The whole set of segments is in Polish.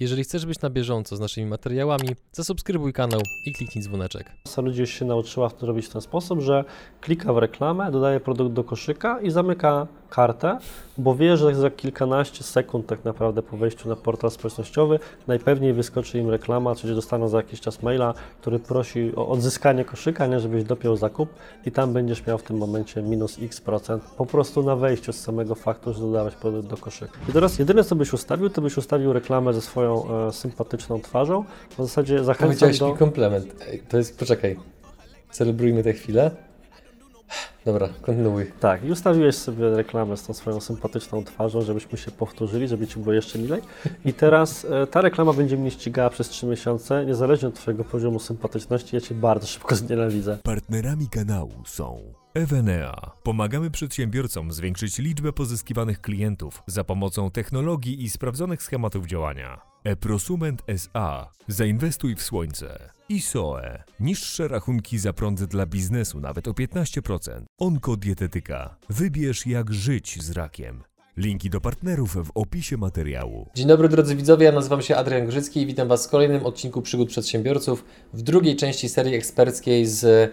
Jeżeli chcesz być na bieżąco z naszymi materiałami, zasubskrybuj kanał i kliknij dzwoneczek. Masa ludzi już się nauczyła to robić w ten sposób, że klika w reklamę, dodaje produkt do koszyka i zamyka kartę, bo wie, że za kilkanaście sekund tak naprawdę po wejściu na portal społecznościowy najpewniej wyskoczy im reklama, czyli dostaną za jakiś czas maila, który prosi o odzyskanie koszyka, nie żebyś dopiął zakup i tam będziesz miał w tym momencie minus x procent po prostu na wejściu z samego faktu, że dodałeś produkt do koszyka. I teraz jedyne co byś ustawił, to byś ustawił reklamę ze swoją e, sympatyczną twarzą. W zasadzie zachęcam Powiedziałeś do... mi komplement. To jest, poczekaj, celebrujmy tę chwilę. Dobra, kontynuuj. Tak, i ustawiłeś sobie reklamę z tą swoją sympatyczną twarzą, żebyśmy się powtórzyli, żeby Ci było jeszcze milej. I teraz e, ta reklama będzie mnie ścigała przez 3 miesiące, niezależnie od Twojego poziomu sympatyczności, ja Cię bardzo szybko znienawidzę. Partnerami kanału są Evenea. Pomagamy przedsiębiorcom zwiększyć liczbę pozyskiwanych klientów za pomocą technologii i sprawdzonych schematów działania. Eprosument SA. Zainwestuj w słońce. ISOE. Niższe rachunki za prąd dla biznesu nawet o 15%. Onkodietetyka. Wybierz jak żyć z rakiem. Linki do partnerów w opisie materiału. Dzień dobry drodzy widzowie, ja nazywam się Adrian Grzycki i witam Was w kolejnym odcinku Przygód Przedsiębiorców w drugiej części serii eksperckiej z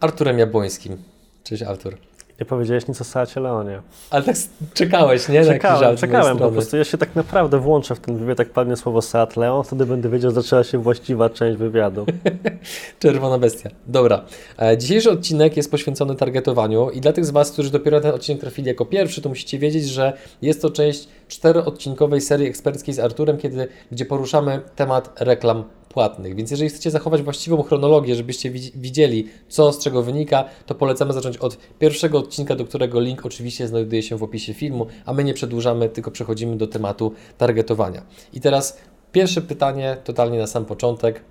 Arturem Jabłońskim. Cześć Artur. Nie powiedziałeś nic o Seacie Leonie. Ale tak czekałeś, nie? Czekałem, czekałem po prostu. Ja się tak naprawdę włączę w ten wywiad, jak padnie słowo Seat Leon, wtedy będę wiedział, że zaczęła się właściwa część wywiadu. Czerwona bestia. Dobra. E, Dzisiejszy odcinek jest poświęcony targetowaniu i dla tych z Was, którzy dopiero ten odcinek trafili jako pierwszy, to musicie wiedzieć, że jest to część czteroodcinkowej serii eksperckiej z Arturem, kiedy, gdzie poruszamy temat reklam płatnych. Więc jeżeli chcecie zachować właściwą chronologię, żebyście widzi- widzieli, co z czego wynika, to polecamy zacząć od pierwszego odcinka, do którego link oczywiście znajduje się w opisie filmu, a my nie przedłużamy, tylko przechodzimy do tematu targetowania. I teraz pierwsze pytanie, totalnie na sam początek.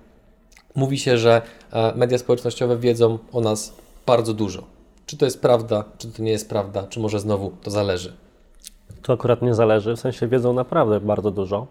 Mówi się, że e, media społecznościowe wiedzą o nas bardzo dużo. Czy to jest prawda, czy to nie jest prawda, czy może znowu to zależy. To akurat nie zależy, w sensie wiedzą naprawdę bardzo dużo.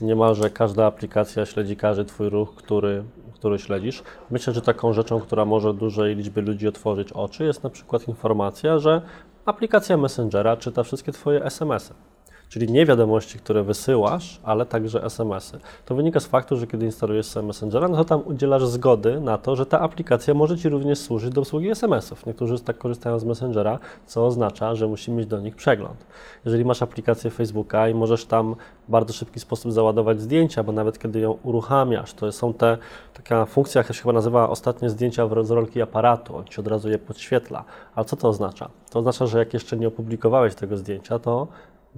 Niemalże każda aplikacja śledzi każdy Twój ruch, który, który śledzisz. Myślę, że taką rzeczą, która może dużej liczbie ludzi otworzyć oczy, jest na przykład informacja, że aplikacja Messengera czyta wszystkie Twoje SMS-y. Czyli nie wiadomości, które wysyłasz, ale także SMS-y. To wynika z faktu, że kiedy instalujesz Messengera, no to tam udzielasz zgody na to, że ta aplikacja może Ci również służyć do obsługi SMS-ów. Niektórzy tak korzystają z Messengera, co oznacza, że musi mieć do nich przegląd. Jeżeli masz aplikację Facebooka i możesz tam w bardzo szybki sposób załadować zdjęcia, bo nawet kiedy ją uruchamiasz, to są te, taka funkcja, jak się chyba nazywa ostatnie zdjęcia z rolki aparatu, on Ci od razu je podświetla. Ale co to oznacza? To oznacza, że jak jeszcze nie opublikowałeś tego zdjęcia, to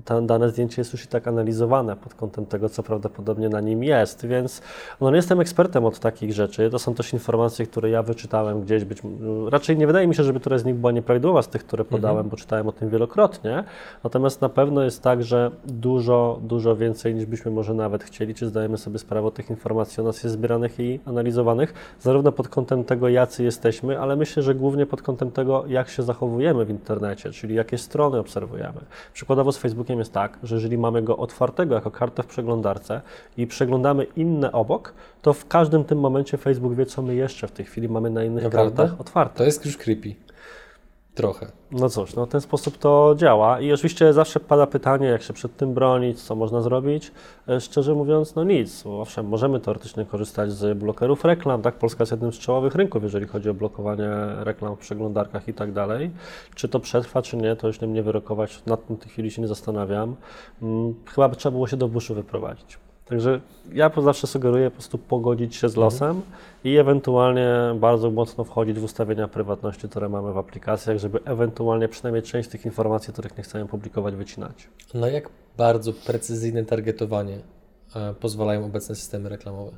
to dane zdjęcie jest już i tak analizowane pod kątem tego, co prawdopodobnie na nim jest, więc no, nie jestem ekspertem od takich rzeczy. To są też informacje, które ja wyczytałem gdzieś. Być, raczej nie wydaje mi się, żeby któraś z nich była nieprawidłowa z tych, które podałem, bo czytałem o tym wielokrotnie. Natomiast na pewno jest tak, że dużo, dużo więcej niż byśmy może nawet chcieli, czy zdajemy sobie sprawę o tych informacji o nas jest zbieranych i analizowanych, zarówno pod kątem tego, jacy jesteśmy, ale myślę, że głównie pod kątem tego, jak się zachowujemy w internecie, czyli jakie strony obserwujemy. Przykładowo z Facebookiem jest tak, że jeżeli mamy go otwartego jako kartę w przeglądarce i przeglądamy inne obok, to w każdym tym momencie Facebook wie, co my jeszcze w tej chwili mamy na innych Naprawdę? kartach otwarte. To jest już creepy. Trochę. No cóż, no w ten sposób to działa i oczywiście zawsze pada pytanie, jak się przed tym bronić, co można zrobić. E, Szczerze mówiąc, no nic. Owszem, możemy teoretycznie korzystać z blokerów reklam, tak? Polska jest jednym z czołowych rynków, jeżeli chodzi o blokowanie reklam w przeglądarkach i tak dalej. Czy to przetrwa, czy nie, to już nie mnie wyrokować, nad tym w tej chwili się nie zastanawiam. Mm, Chyba by trzeba było się do buszu wyprowadzić. Także ja zawsze sugeruję po prostu pogodzić się z losem i ewentualnie bardzo mocno wchodzić w ustawienia prywatności, które mamy w aplikacjach, żeby ewentualnie przynajmniej część tych informacji, których nie chcemy publikować, wycinać. No jak bardzo precyzyjne targetowanie e, pozwalają obecne systemy reklamowe?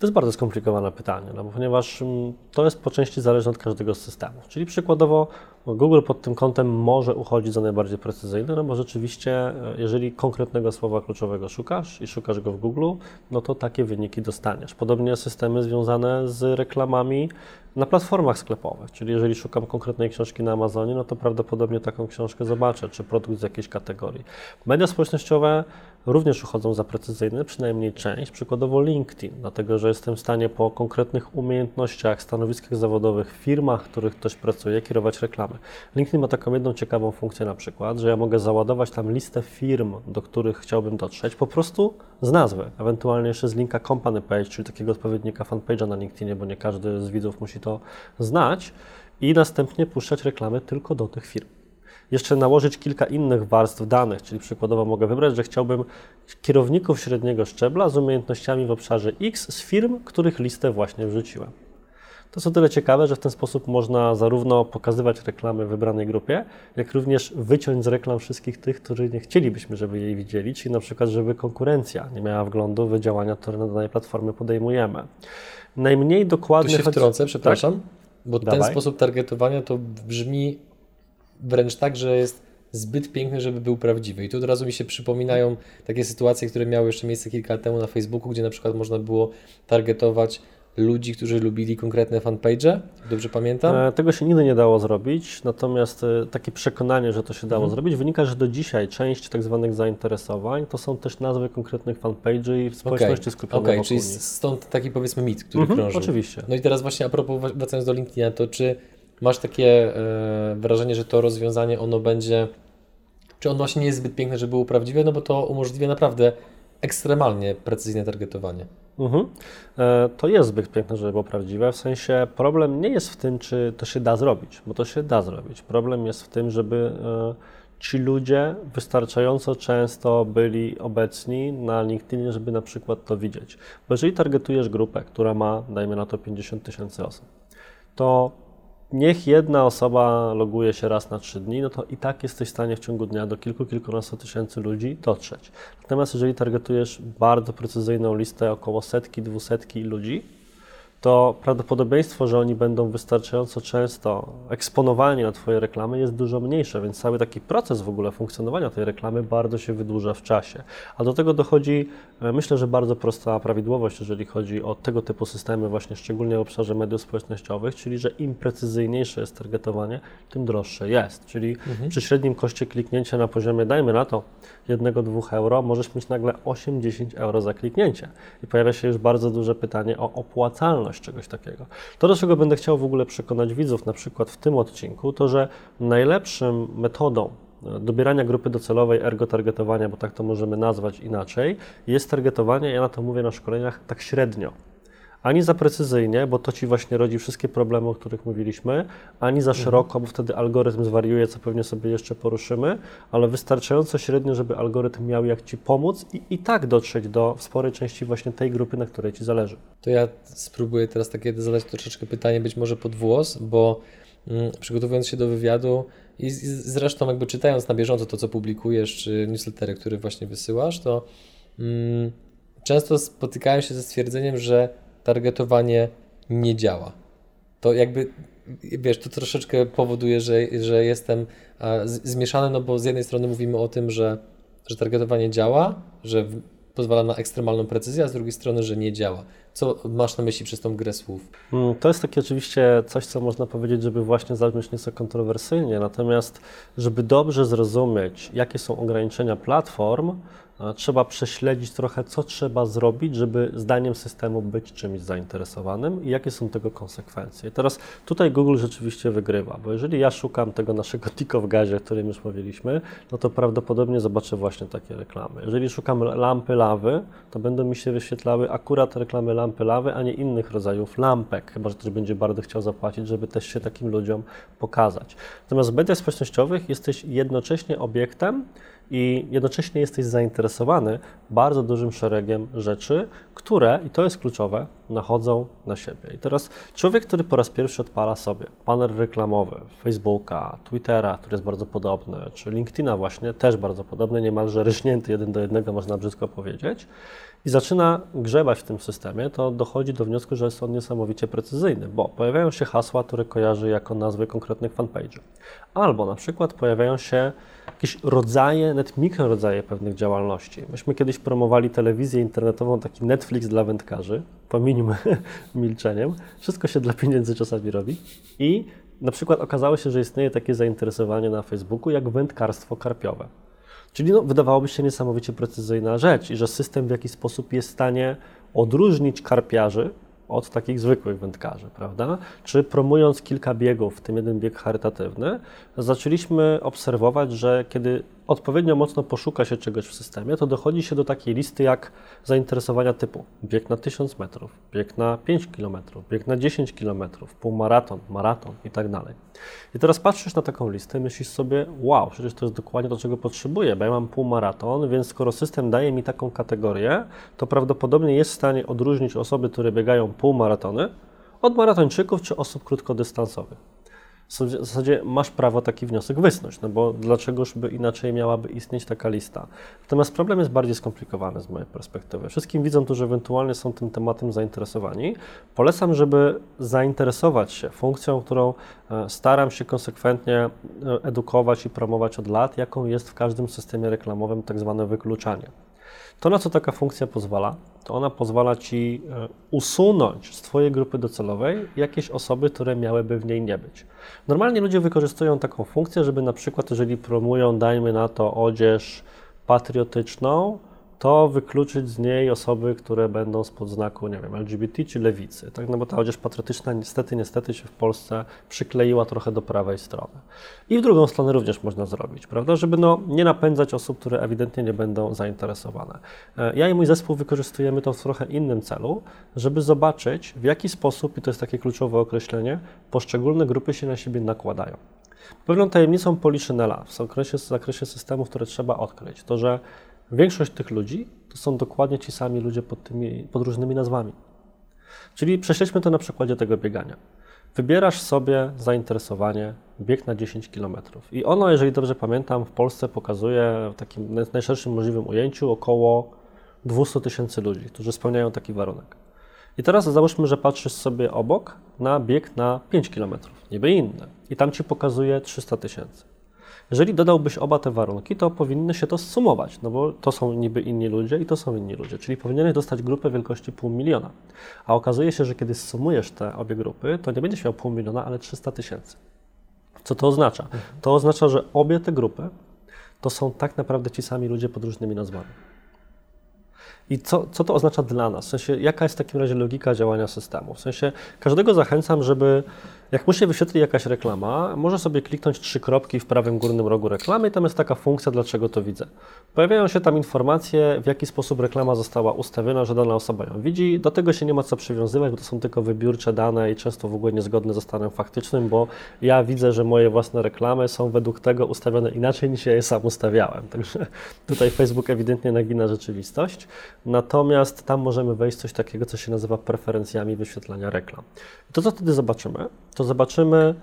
To jest bardzo skomplikowane pytanie, no bo ponieważ mm, to jest po części zależne od każdego z systemów. Czyli przykładowo no, Google pod tym kątem może uchodzić za najbardziej precyzyjny, no bo rzeczywiście, e, jeżeli konkretnego słowa kluczowego szukasz i szukasz go w Google, no to takie wyniki dostaniesz. Podobnie systemy związane z reklamami na platformach sklepowych, czyli jeżeli szukam konkretnej książki na Amazonie, no to prawdopodobnie taką książkę zobaczę, czy produkt z jakiejś kategorii. Media społecznościowe również uchodzą za precyzyjne, przynajmniej część, przykładowo LinkedIn, dlatego że jestem w stanie po konkretnych umiejętnościach, stanowiskach zawodowych, firmach, w których ktoś pracuje, kierować reklamy. LinkedIn ma taką jedną ciekawą funkcję na przykład, że ja mogę załadować tam listę firm, do których chciałbym dotrzeć, po prostu z nazwy, ewentualnie jeszcze z linka company page, czyli takiego odpowiednika fanpage'a na LinkedInie, bo nie każdy z widzów musi to znać i następnie puszczać reklamy tylko do tych firm jeszcze nałożyć kilka innych warstw danych, czyli przykładowo mogę wybrać, że chciałbym kierowników średniego szczebla z umiejętnościami w obszarze X z firm, których listę właśnie wrzuciłem. To o tyle ciekawe, że w ten sposób można zarówno pokazywać reklamy w wybranej grupie, jak również wyciąć z reklam wszystkich tych, którzy nie chcielibyśmy, żeby jej widzieli, czyli na przykład, żeby konkurencja nie miała wglądu w działania, które na danej platformie podejmujemy. Najmniej dokładnie... Tu się wtrącę, przepraszam, tak? bo Dawaj. ten sposób targetowania to brzmi wręcz tak, że jest zbyt piękny, żeby był prawdziwy. I tu od razu mi się przypominają takie sytuacje, które miały jeszcze miejsce kilka lat temu na Facebooku, gdzie na przykład można było targetować ludzi, którzy lubili konkretne fanpage, dobrze pamiętam? E, tego się nigdy nie dało zrobić, natomiast e, takie przekonanie, że to się dało mhm. zrobić, wynika, że do dzisiaj część tak zwanych zainteresowań to są też nazwy konkretnych fanpage'y i społeczności okay. skupionej Okej, okay, czyli stąd taki powiedzmy mit, który mhm, krąży. Oczywiście. No i teraz właśnie a propos, wracając do LinkedIna, to czy masz takie e, wrażenie, że to rozwiązanie ono będzie, czy ono właśnie nie jest zbyt piękne, żeby było prawdziwe, no bo to umożliwia naprawdę ekstremalnie precyzyjne targetowanie. Mhm. E, to jest zbyt piękne, żeby było prawdziwe. W sensie problem nie jest w tym, czy to się da zrobić, bo to się da zrobić. Problem jest w tym, żeby e, ci ludzie wystarczająco często byli obecni na LinkedInie, żeby na przykład to widzieć. Bo jeżeli targetujesz grupę, która ma, dajmy na to 50 tysięcy osób, to niech jedna osoba loguje się raz na trzy dni, no to i tak jesteś w stanie w ciągu dnia do kilku, kilkunastu tysięcy ludzi dotrzeć. Natomiast jeżeli targetujesz bardzo precyzyjną listę około setki, dwusetki ludzi, to prawdopodobieństwo, że oni będą wystarczająco często eksponowani na Twoje reklamy jest dużo mniejsze, więc cały taki proces w ogóle funkcjonowania tej reklamy bardzo się wydłuża w czasie. A do tego dochodzi, e, myślę, że bardzo prosta prawidłowość, jeżeli chodzi o tego typu systemy, właśnie szczególnie w obszarze mediów społecznościowych, czyli że im precyzyjniejsze jest targetowanie, tym droższe jest. Czyli mhm. przy średnim koszcie kliknięcia na poziomie, dajmy na to, 1-2 euro, możesz mieć nagle 8-10 euro za kliknięcie. I pojawia się już bardzo duże pytanie o opłacalność czegoś takiego. To, do czego będę chciał w ogóle przekonać widzów, na przykład w tym odcinku, to że najlepszym metodą e, dobierania grupy docelowej, ergo targetowania, bo tak to możemy nazwać inaczej, jest targetowanie, ja na to mówię na szkoleniach, tak średnio ani za precyzyjnie, bo to ci właśnie rodzi wszystkie problemy, o których mówiliśmy, ani za mhm. szeroko, bo wtedy algorytm zwariuje, co pewnie sobie jeszcze poruszymy, ale wystarczająco średnio, żeby algorytm miał jak ci pomóc i, i tak dotrzeć do sporej części właśnie tej grupy, na której ci zależy. To ja spróbuję teraz takie zadać troszeczkę pytanie, być może pod włos, bo mm, przygotowując się do wywiadu i zresztą jakby czytając na bieżąco to, co publikujesz, czy newslettery, które właśnie wysyłasz, to mm, często spotykałem się ze stwierdzeniem, że targetowanie nie działa. To jakby, wiesz, to troszeczkę powoduje, że, że jestem zmieszany, no bo z jednej strony mówimy o tym, że, że targetowanie działa, że pozwala na ekstremalną precyzję, a z drugiej strony, że nie działa. Co masz na myśli przez tą grę słów? Mm, to jest takie oczywiście coś, co można powiedzieć, żeby właśnie zabrzmieć nieco kontrowersyjnie, natomiast żeby dobrze zrozumieć, jakie są ograniczenia platform, trzeba prześledzić trochę, co trzeba zrobić, żeby zdaniem systemu być czymś zainteresowanym i jakie są tego konsekwencje. I teraz tutaj Google rzeczywiście wygrywa, bo jeżeli ja szukam tego naszego tiko w gazie, o którym już mówiliśmy, no to prawdopodobnie zobaczę właśnie takie reklamy. Jeżeli szukam lampy lawy, to będą mi się wyświetlały akurat reklamy lampy lawy, a nie innych rodzajów lampek, chyba że ktoś będzie bardzo chciał zapłacić, żeby też się takim ludziom pokazać. Natomiast w mediach społecznościowych jesteś jednocześnie obiektem, i jednocześnie jesteś zainteresowany bardzo dużym szeregiem rzeczy, które, i to jest kluczowe, nachodzą na siebie. I teraz człowiek, który po raz pierwszy odpala sobie panel reklamowy Facebooka, Twittera, który jest bardzo podobny, czy LinkedIna właśnie, też bardzo podobny, niemalże ryśnięty jeden do jednego, można brzydko powiedzieć, i zaczyna grzebać w tym systemie, to dochodzi do wniosku, że jest on niesamowicie precyzyjny, bo pojawiają się hasła, które kojarzy jako nazwy konkretnych fanpage'ów. Albo na przykład pojawiają się jakieś rodzaje, nawet mikrorodzaje pewnych działalności. Myśmy kiedyś promowali telewizję internetową, taki Netflix dla wędkarzy, pominijmy milczeniem, wszystko się dla pieniędzy czasami robi i na przykład okazało się, że istnieje takie zainteresowanie na Facebooku jak wędkarstwo karpiowe. Czyli no, wydawałoby się niesamowicie precyzyjna rzecz i że system w jakiś sposób jest w stanie odróżnić karpiarzy od takich zwykłych wędkarzy, prawda? Czy promując kilka biegów, w tym jeden bieg charytatywny, zaczęliśmy obserwować, że kiedy odpowiednio mocno poszuka się czegoś w systemie, to dochodzi się do takiej listy jak zainteresowania typu bieg na 1000 metrów, bieg na 5 km, bieg na 10 km, półmaraton, maraton i tak dalej. I teraz patrzysz na taką listę myślisz sobie, wow, przecież to jest dokładnie to, czego potrzebuję, bo ja mam półmaraton, więc skoro system daje mi taką kategorię, to prawdopodobnie jest w stanie odróżnić osoby, które biegają półmaratony od maratończyków czy osób krótkodystansowych w zasadzie masz prawo taki wniosek wysnuć, no bo dlaczegoż by inaczej miałaby istnieć taka lista. Natomiast problem jest bardziej skomplikowany z mojej perspektywy. Wszystkim widzom, którzy ewentualnie są tym tematem zainteresowani, polecam, żeby zainteresować się funkcją, którą e, staram się konsekwentnie e, edukować i promować od lat, jaką jest w każdym systemie reklamowym tak zwane wykluczanie. To, na co taka funkcja pozwala, to ona pozwala Ci e, usunąć z Twojej grupy docelowej jakieś osoby, które miałyby w niej nie być. Normalnie ludzie wykorzystują taką funkcję, żeby na przykład, jeżeli promują, dajmy na to, odzież patriotyczną, to wykluczyć z niej osoby, które będą spod znaku, nie wiem, LGBT czy lewicy. Tak? No bo ta odzież patriotyczna niestety, niestety się w Polsce przykleiła trochę do prawej strony. I w drugą stronę również można zrobić, prawda? Żeby no, nie napędzać osób, które ewidentnie nie będą zainteresowane. E, ja i mój zespół wykorzystujemy to w trochę innym celu, żeby zobaczyć, w jaki sposób, i to jest takie kluczowe określenie, poszczególne grupy się na siebie nakładają. Pewną tajemnicą Poliszynela w zakresie, w zakresie systemów, które trzeba odkryć, to że Większość tych ludzi to są dokładnie ci sami ludzie pod, tymi, pod różnymi nazwami. Czyli prześledźmy to na przykładzie tego biegania. Wybierasz sobie zainteresowanie bieg na 10 km. I ono, jeżeli dobrze pamiętam, w Polsce pokazuje w takim najszerszym możliwym ujęciu około 200 tysięcy ludzi, którzy spełniają taki warunek. I teraz załóżmy, że patrzysz sobie obok na bieg na 5 km, niby inny. I tam ci pokazuje 300 tysięcy. Jeżeli dodałbyś oba te warunki, to powinny się to sumować, no bo to są niby inni ludzie i to są inni ludzie, czyli powinieneś dostać grupę wielkości pół miliona. A okazuje się, że kiedy sumujesz te obie grupy, to nie będziesz miał pół miliona, ale 300 tysięcy. Co to oznacza? To oznacza, że obie te grupy to są tak naprawdę ci sami ludzie pod różnymi nazwami. I co, co to oznacza dla nas? W sensie, jaka jest w takim razie logika działania systemu? W sensie, każdego zachęcam, żeby jak mu się wyświetli jakaś reklama, może sobie kliknąć trzy kropki w prawym górnym rogu reklamy i tam jest taka funkcja, dlaczego to widzę. Pojawiają się tam informacje, w jaki sposób reklama została ustawiona, że dana osoba ją widzi. Do tego się nie ma co przywiązywać, bo to są tylko wybiórcze dane i często w ogóle niezgodne ze stanem faktycznym, bo ja widzę, że moje własne reklamy są według tego ustawione inaczej niż ja je sam ustawiałem. Także tutaj Facebook ewidentnie nagina rzeczywistość. Natomiast tam możemy wejść coś takiego, co się nazywa preferencjami wyświetlania reklam. I to, co wtedy zobaczymy, to zobaczymy,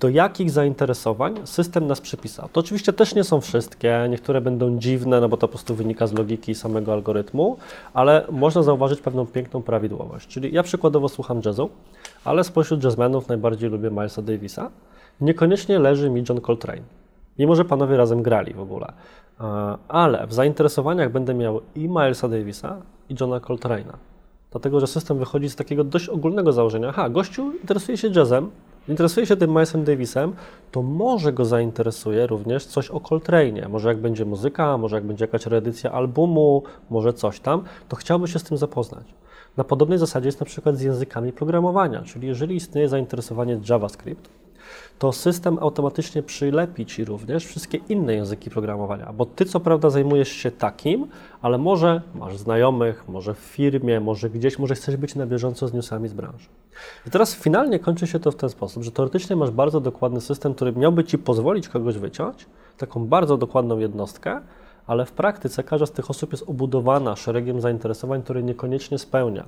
do jakich zainteresowań system nas przypisał. To oczywiście też nie są wszystkie, niektóre będą dziwne, no bo to po prostu wynika z logiki samego algorytmu, ale można zauważyć pewną piękną prawidłowość. Czyli ja przykładowo słucham jazzu, ale spośród jazzmenów najbardziej lubię Milesa Davisa. Niekoniecznie leży mi John Coltrane, mimo że panowie razem grali w ogóle. E, ale w zainteresowaniach będę miał i Milesa Davisa, i Johna Coltrane'a. Dlatego, że system wychodzi z takiego dość ogólnego założenia. Aha, gościu interesuje się jazzem, interesuje się tym Milesem Davisem, to może go zainteresuje również coś o Coltrane. Może jak będzie muzyka, może jak będzie jakaś reedycja albumu, może coś tam, to chciałby się z tym zapoznać. Na podobnej zasadzie jest na przykład z językami programowania, czyli jeżeli istnieje zainteresowanie JavaScript, to system automatycznie przylepi Ci również wszystkie inne języki programowania, bo Ty co prawda zajmujesz się takim, ale może masz znajomych, może w firmie, może gdzieś, może chcesz być na bieżąco z newsami z branży. I teraz finalnie kończy się to w ten sposób, że teoretycznie masz bardzo dokładny system, który miałby Ci pozwolić kogoś wyciąć, taką bardzo dokładną jednostkę, ale w praktyce każda z tych osób jest obudowana szeregiem zainteresowań, które niekoniecznie spełnia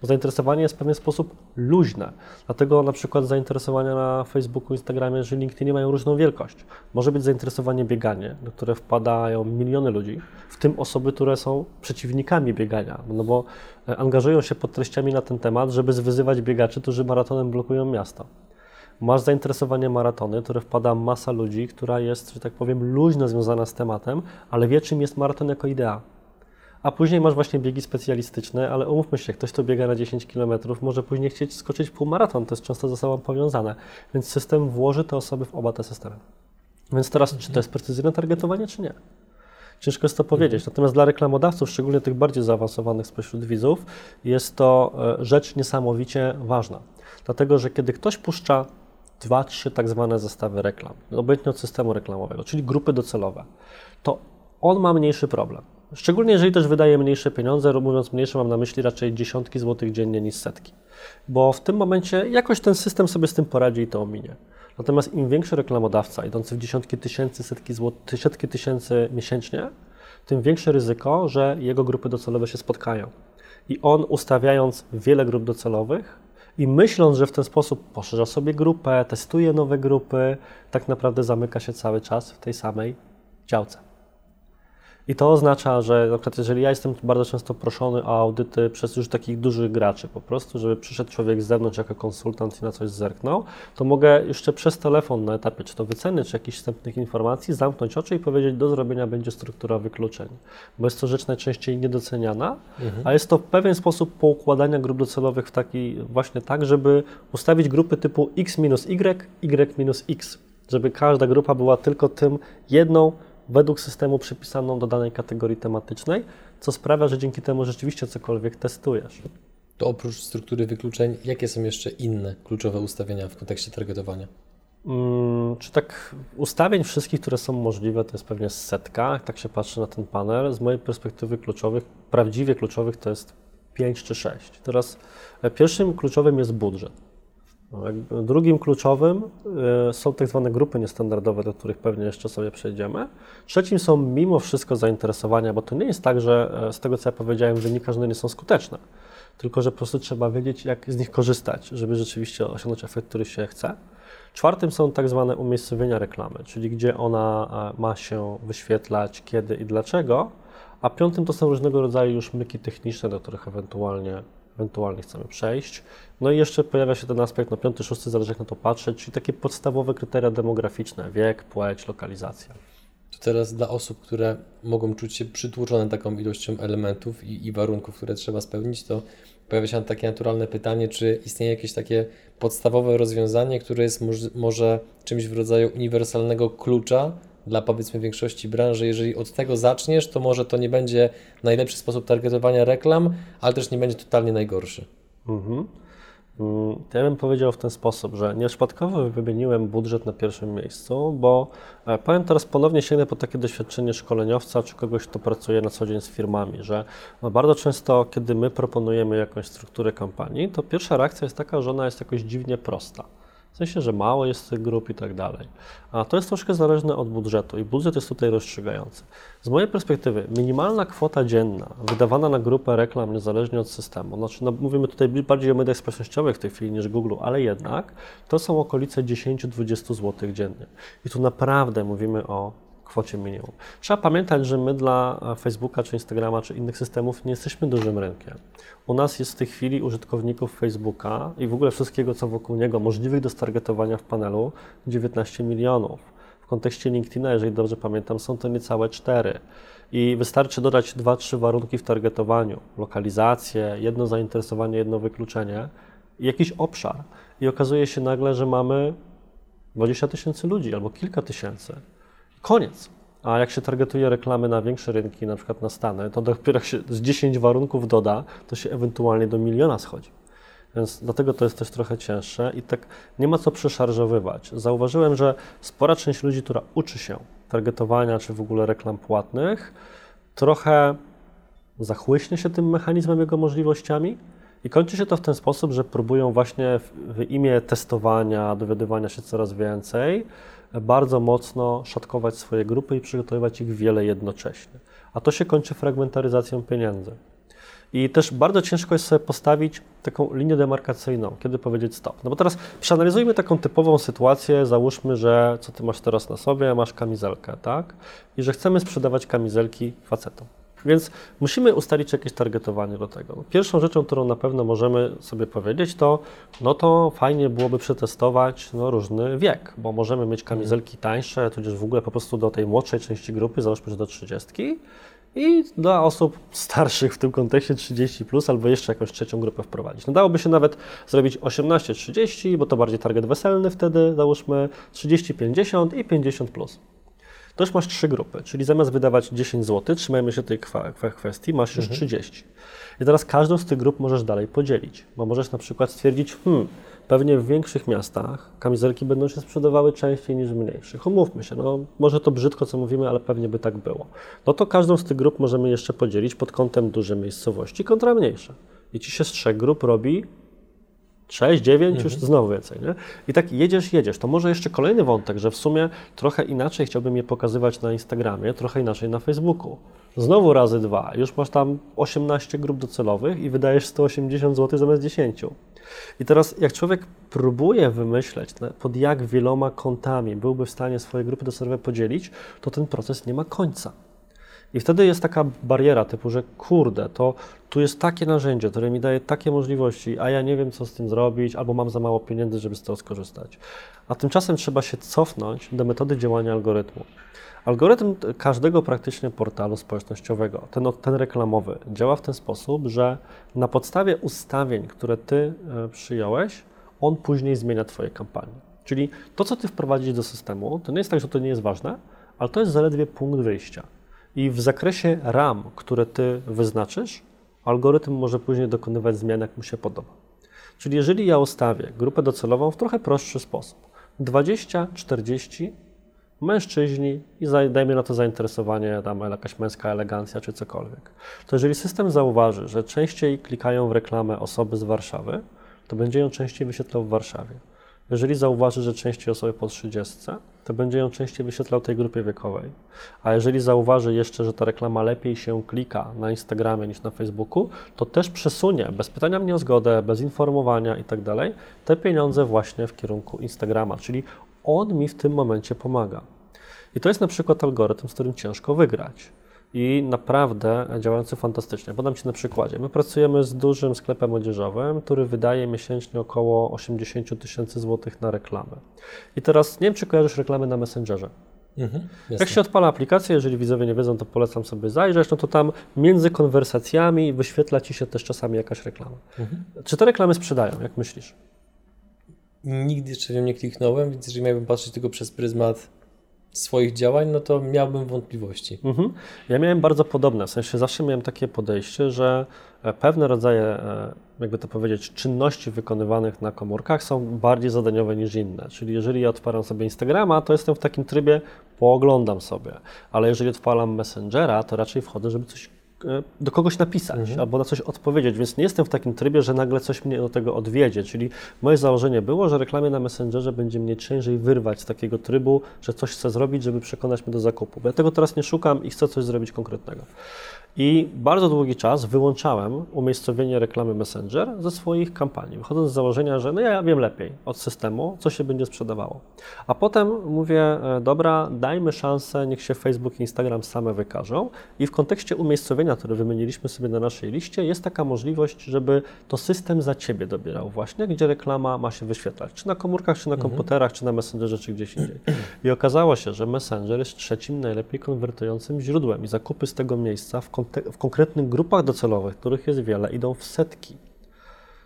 bo zainteresowanie jest w pewien sposób luźne. Dlatego na przykład zainteresowania na Facebooku, Instagramie czy LinkedInie mają różną wielkość. Może być zainteresowanie bieganie, do które wpadają miliony ludzi, w tym osoby, które są przeciwnikami biegania, no bo e, angażują się pod treściami na ten temat, żeby zwyzywać biegaczy, którzy maratonem blokują miasto. Masz zainteresowanie maratony, które wpada masa ludzi, która jest, że tak powiem, luźno związana z tematem, ale wie, czym jest maraton jako idea a później masz właśnie biegi specjalistyczne, ale umówmy się, ktoś, kto biega na 10 km, może później chcieć skoczyć półmaraton, to jest często ze sobą powiązane, więc system włoży te osoby w oba te systemy. Więc teraz, czy to jest precyzyjne targetowanie, czy nie? Ciężko jest to powiedzieć. Natomiast dla reklamodawców, szczególnie tych bardziej zaawansowanych spośród widzów, jest to e, rzecz niesamowicie ważna. Dlatego, że kiedy ktoś puszcza dwa, trzy tak zwane zestawy reklam, obojętnie od systemu reklamowego, czyli grupy docelowe, to on ma mniejszy problem. Szczególnie jeżeli też wydaje mniejsze pieniądze, mówiąc mniejsze, mam na myśli raczej dziesiątki złotych dziennie niż setki. Bo w tym momencie jakoś ten system sobie z tym poradzi i to ominie. Natomiast im większy reklamodawca, idący w dziesiątki tysięcy, setki, złotych, setki tysięcy miesięcznie, tym większe ryzyko, że jego grupy docelowe się spotkają. I on ustawiając wiele grup docelowych i myśląc, że w ten sposób poszerza sobie grupę, testuje nowe grupy, tak naprawdę zamyka się cały czas w tej samej działce. I to oznacza, że na przykład jeżeli ja jestem bardzo często proszony o audyty przez już takich dużych graczy po prostu, żeby przyszedł człowiek z zewnątrz jako konsultant i na coś zerknął, to mogę jeszcze przez telefon na etapie czy to wyceny, czy jakichś wstępnych informacji zamknąć oczy i powiedzieć, do zrobienia będzie struktura wykluczeń. Bo jest to rzecz najczęściej niedoceniana, mhm. a jest to pewien sposób poukładania grup docelowych w taki właśnie tak, żeby ustawić grupy typu x minus y, y minus x, żeby każda grupa była tylko tym jedną według systemu przypisaną do danej kategorii tematycznej, co sprawia, że dzięki temu rzeczywiście cokolwiek testujesz. To oprócz struktury wykluczeń, jakie są jeszcze inne kluczowe ustawienia w kontekście targetowania? Hmm, czy tak ustawień wszystkich, które są możliwe, to jest pewnie setka, tak się patrzy na ten panel. Z mojej perspektywy kluczowych, prawdziwie kluczowych to jest 5 czy 6. Teraz e, pierwszym kluczowym jest budżet. No, drugim kluczowym e, są tak zwane grupy niestandardowe, do których pewnie jeszcze sobie przejdziemy. Trzecim są mimo wszystko zainteresowania, bo to nie jest tak, że e, z tego co ja powiedziałem, wynika, że one nie są skuteczne, tylko że po prostu trzeba wiedzieć, jak z nich korzystać, żeby rzeczywiście osiągnąć efekt, który się chce. Czwartym są tak zwane umiejscowienia reklamy, czyli gdzie ona e, ma się wyświetlać, kiedy i dlaczego. A piątym to są różnego rodzaju już myki techniczne, do których ewentualnie ewentualnie chcemy przejść. No i jeszcze pojawia się ten aspekt, no piąty, szósty, zależy jak na to patrzeć, czyli takie podstawowe kryteria demograficzne, wiek, płeć, lokalizacja. To teraz dla osób, które mogą czuć się przytłoczone taką ilością elementów i, i warunków, które trzeba spełnić, to pojawia się takie naturalne pytanie, czy istnieje jakieś takie podstawowe rozwiązanie, które jest może, może czymś w rodzaju uniwersalnego klucza dla powiedzmy większości branży, jeżeli od tego zaczniesz, to może to nie będzie najlepszy sposób targetowania reklam, ale też nie będzie totalnie najgorszy. Mhm. Mm, ja bym powiedział w ten sposób, że nieprzypadkowo wymieniłem budżet na pierwszym miejscu, bo e, powiem teraz ponownie sięgnę po takie doświadczenie szkoleniowca czy kogoś, kto pracuje na co dzień z firmami, że no bardzo często, kiedy my proponujemy jakąś strukturę kampanii, to pierwsza reakcja jest taka, że ona jest jakoś dziwnie prosta. W sensie, że mało jest tych grup i tak dalej. A to jest troszkę zależne od budżetu i budżet jest tutaj rozstrzygający. Z mojej perspektywy minimalna kwota dzienna wydawana na grupę reklam niezależnie od systemu, znaczy no, mówimy tutaj bardziej o mediach społecznościowych w tej chwili niż Google, ale jednak to są okolice 10-20 zł dziennie. I tu naprawdę mówimy o kwocie minimum. Trzeba pamiętać, że my dla Facebooka, czy Instagrama, czy innych systemów nie jesteśmy dużym rynkiem. U nas jest w tej chwili użytkowników Facebooka i w ogóle wszystkiego, co wokół niego możliwych do stargetowania w panelu 19 milionów. W kontekście LinkedIna, jeżeli dobrze pamiętam, są to niecałe 4. I wystarczy dodać 2-3 warunki w targetowaniu: lokalizację, jedno zainteresowanie, jedno wykluczenie i jakiś obszar. I okazuje się nagle, że mamy 20 tysięcy ludzi albo kilka tysięcy. Koniec. A jak się targetuje reklamy na większe rynki, na przykład na Stany, to dopiero jak się z 10 warunków doda, to się ewentualnie do miliona schodzi. Więc dlatego to jest też trochę cięższe i tak nie ma co przeszarżowywać. Zauważyłem, że spora część ludzi, która uczy się targetowania czy w ogóle reklam płatnych, trochę zachłyśnie się tym mechanizmem, jego możliwościami i kończy się to w ten sposób, że próbują właśnie w imię testowania, dowiadywania się coraz więcej, bardzo mocno szatkować swoje grupy i przygotowywać ich wiele jednocześnie. A to się kończy fragmentaryzacją pieniędzy. I też bardzo ciężko jest sobie postawić taką linię demarkacyjną, kiedy powiedzieć stop. No bo teraz przeanalizujmy taką typową sytuację, załóżmy, że co ty masz teraz na sobie, masz kamizelkę, tak? I że chcemy sprzedawać kamizelki facetom. Więc musimy ustalić jakieś targetowanie do tego. Pierwszą rzeczą, którą na pewno możemy sobie powiedzieć, to no to fajnie byłoby przetestować no, różny wiek, bo możemy mieć kamizelki tańsze, tudzież w ogóle po prostu do tej młodszej części grupy, załóżmy, że do 30 i dla osób starszych w tym kontekście 30 plus albo jeszcze jakąś trzecią grupę wprowadzić. No dałoby się nawet zrobić 18-30, bo to bardziej target weselny wtedy, załóżmy 30-50 i 50 plus. To już masz trzy grupy, czyli zamiast wydawać 10 zł, trzymajmy się tej kwestii, masz już mhm. 30. I teraz każdą z tych grup możesz dalej podzielić, bo możesz na przykład stwierdzić, hmm, pewnie w większych miastach kamizelki będą się sprzedawały częściej niż w mniejszych. Umówmy się, no może to brzydko co mówimy, ale pewnie by tak było. No to każdą z tych grup możemy jeszcze podzielić pod kątem duże miejscowości kontra mniejsze. I ci się z trzech grup robi 6, 9, mhm. już znowu więcej. Nie? I tak jedziesz, jedziesz. To może jeszcze kolejny wątek, że w sumie trochę inaczej chciałbym je pokazywać na Instagramie, trochę inaczej na Facebooku. Znowu razy dwa. Już masz tam 18 grup docelowych i wydajesz 180 zł zamiast 10. I teraz, jak człowiek próbuje wymyśleć, pod jak wieloma kątami byłby w stanie swoje grupy docelowe podzielić, to ten proces nie ma końca. I wtedy jest taka bariera typu, że kurde, to tu jest takie narzędzie, które mi daje takie możliwości, a ja nie wiem, co z tym zrobić, albo mam za mało pieniędzy, żeby z tego skorzystać. A tymczasem trzeba się cofnąć do metody działania algorytmu. Algorytm każdego praktycznie portalu społecznościowego, ten, ten reklamowy, działa w ten sposób, że na podstawie ustawień, które ty e, przyjąłeś, on później zmienia Twoje kampanie. Czyli to, co Ty wprowadzisz do systemu, to nie jest tak, że to nie jest ważne, ale to jest zaledwie punkt wyjścia. I w zakresie RAM, które Ty wyznaczysz, algorytm może później dokonywać zmian, jak mu się podoba. Czyli jeżeli ja ustawię grupę docelową w trochę prostszy sposób, 20, 40 mężczyźni i dajmy na to zainteresowanie, tam jakaś męska elegancja czy cokolwiek. To jeżeli system zauważy, że częściej klikają w reklamę osoby z Warszawy, to będzie ją częściej wyświetlał w Warszawie. Jeżeli zauważy, że częściej osoby po 30, to będzie ją częściej wyświetlał tej grupie wiekowej. A jeżeli zauważy jeszcze, że ta reklama lepiej się klika na Instagramie niż na Facebooku, to też przesunie, bez pytania mnie o zgodę, bez informowania i tak te pieniądze właśnie w kierunku Instagrama, czyli on mi w tym momencie pomaga. I to jest na przykład algorytm, z którym ciężko wygrać. I naprawdę działający fantastycznie. Podam Ci na przykładzie. My pracujemy z dużym sklepem odzieżowym, który wydaje miesięcznie około 80 tysięcy złotych na reklamę. I teraz nie wiem, czy kojarzysz reklamy na Messengerze. Mhm, Jak się odpala aplikacja, jeżeli widzowie nie wiedzą, to polecam sobie zajrzeć, no to tam między konwersacjami wyświetla Ci się też czasami jakaś reklama. Mhm. Czy te reklamy sprzedają, jak myślisz? Nigdy jeszcze nie kliknąłem, więc jeżeli miałbym patrzeć tylko przez pryzmat swoich działań, no to miałbym wątpliwości. Mhm. Ja miałem bardzo podobne, w sensie zawsze miałem takie podejście, że e, pewne rodzaje, e, jakby to powiedzieć, czynności wykonywanych na komórkach są bardziej zadaniowe niż inne. Czyli jeżeli ja odpalam sobie Instagrama, to jestem w takim trybie, pooglądam sobie, ale jeżeli odpalam Messengera, to raczej wchodzę, żeby coś do kogoś napisać mhm. albo na coś odpowiedzieć, więc nie jestem w takim trybie, że nagle coś mnie do tego odwiedzie. Czyli moje założenie było, że reklamie na Messengerze będzie mnie ciężej wyrwać z takiego trybu, że coś chcę zrobić, żeby przekonać mnie do zakupu. Bo ja tego teraz nie szukam i chcę coś zrobić konkretnego. I bardzo długi czas wyłączałem umiejscowienie reklamy Messenger ze swoich kampanii, wychodząc z założenia, że no ja wiem lepiej od systemu, co się będzie sprzedawało. A potem mówię, e, dobra, dajmy szansę, niech się Facebook i Instagram same wykażą. I w kontekście umiejscowienia, które wymieniliśmy sobie na naszej liście, jest taka możliwość, żeby to system za ciebie dobierał właśnie, gdzie reklama ma się wyświetlać, czy na komórkach, czy na mhm. komputerach, czy na Messengerze, czy gdzieś indziej. I okazało się, że Messenger jest trzecim najlepiej konwertującym źródłem i zakupy z tego miejsca w kontekście w konkretnych grupach docelowych, których jest wiele, idą w setki.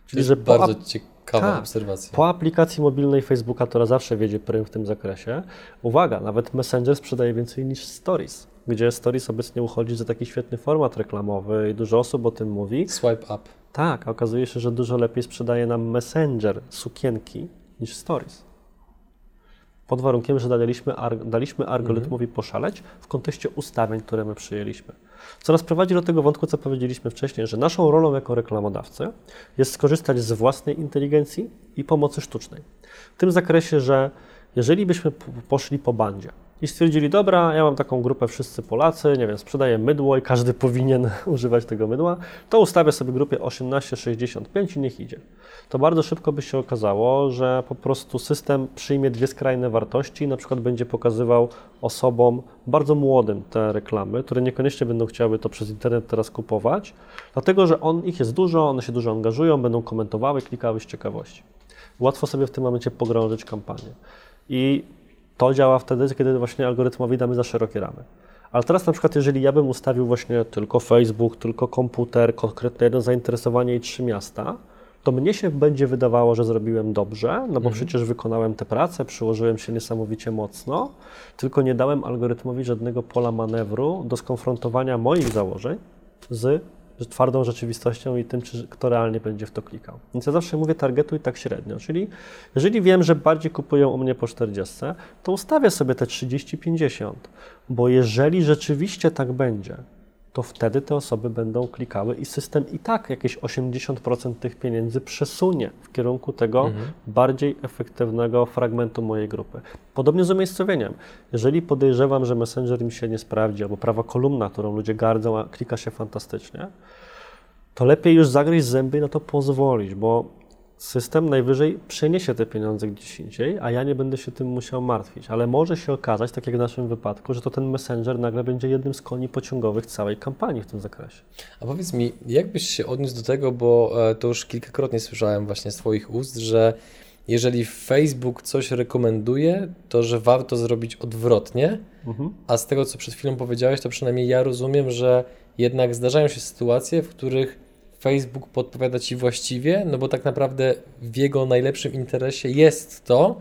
Czyli, że bardzo ciekawa tak, obserwacja. Po aplikacji mobilnej Facebooka, która zawsze wiedzie prym w tym zakresie, uwaga, nawet Messenger sprzedaje więcej niż Stories, gdzie Stories obecnie uchodzi za taki świetny format reklamowy i dużo osób o tym mówi. Swipe up. Tak, a okazuje się, że dużo lepiej sprzedaje nam Messenger sukienki niż Stories pod warunkiem, że daliśmy, daliśmy algorytmowi mhm. poszaleć w kontekście ustawień, które my przyjęliśmy. Co nas prowadzi do tego wątku, co powiedzieliśmy wcześniej, że naszą rolą jako reklamodawcy jest skorzystać z własnej inteligencji i pomocy sztucznej. W tym zakresie, że jeżeli byśmy poszli po bandzie, i stwierdzili, dobra, ja mam taką grupę wszyscy Polacy, nie wiem, sprzedaję mydło i każdy powinien używać tego mydła, to ustawię sobie grupie 18-65 i niech idzie. To bardzo szybko by się okazało, że po prostu system przyjmie dwie skrajne wartości i na przykład będzie pokazywał osobom bardzo młodym te reklamy, które niekoniecznie będą chciały to przez internet teraz kupować, dlatego że on, ich jest dużo, one się dużo angażują, będą komentowały, klikały z ciekawości. Łatwo sobie w tym momencie pogrążyć kampanię. I to działa wtedy, kiedy właśnie algorytmowi damy za szerokie ramy. Ale teraz na przykład, jeżeli ja bym ustawił właśnie tylko Facebook, tylko komputer, konkretne jedno zainteresowanie i trzy miasta, to mnie się będzie wydawało, że zrobiłem dobrze, no bo Mhm. przecież wykonałem tę pracę, przyłożyłem się niesamowicie mocno, tylko nie dałem algorytmowi żadnego pola manewru do skonfrontowania moich założeń z twardą rzeczywistością i tym, czy, kto realnie będzie w to klikał. Więc ja zawsze mówię targetuj tak średnio, czyli jeżeli wiem, że bardziej kupują u mnie po 40, to ustawię sobie te 30-50, bo jeżeli rzeczywiście tak będzie, to wtedy te osoby będą klikały i system i tak jakieś 80% tych pieniędzy przesunie w kierunku tego bardziej efektywnego fragmentu mojej grupy. Podobnie z umiejscowieniem. Jeżeli podejrzewam, że Messenger mi się nie sprawdzi, albo prawa kolumna, którą ludzie gardzą, a klika się fantastycznie, to lepiej już zagryźć zęby i na to pozwolić, bo system najwyżej przeniesie te pieniądze gdzieś indziej, a ja nie będę się tym musiał martwić. Ale może się okazać, tak jak w naszym wypadku, że to ten Messenger nagle będzie jednym z koni pociągowych całej kampanii w tym zakresie. A powiedz mi, jak byś się odniósł do tego, bo e, to już kilkakrotnie słyszałem właśnie z Twoich ust, że jeżeli Facebook coś rekomenduje, to że warto zrobić odwrotnie, Mhm. a z tego, co przed chwilą powiedziałeś, to przynajmniej ja rozumiem, że jednak zdarzają się sytuacje, w których Facebook podpowiada Ci właściwie, no bo tak naprawdę w jego najlepszym interesie jest to,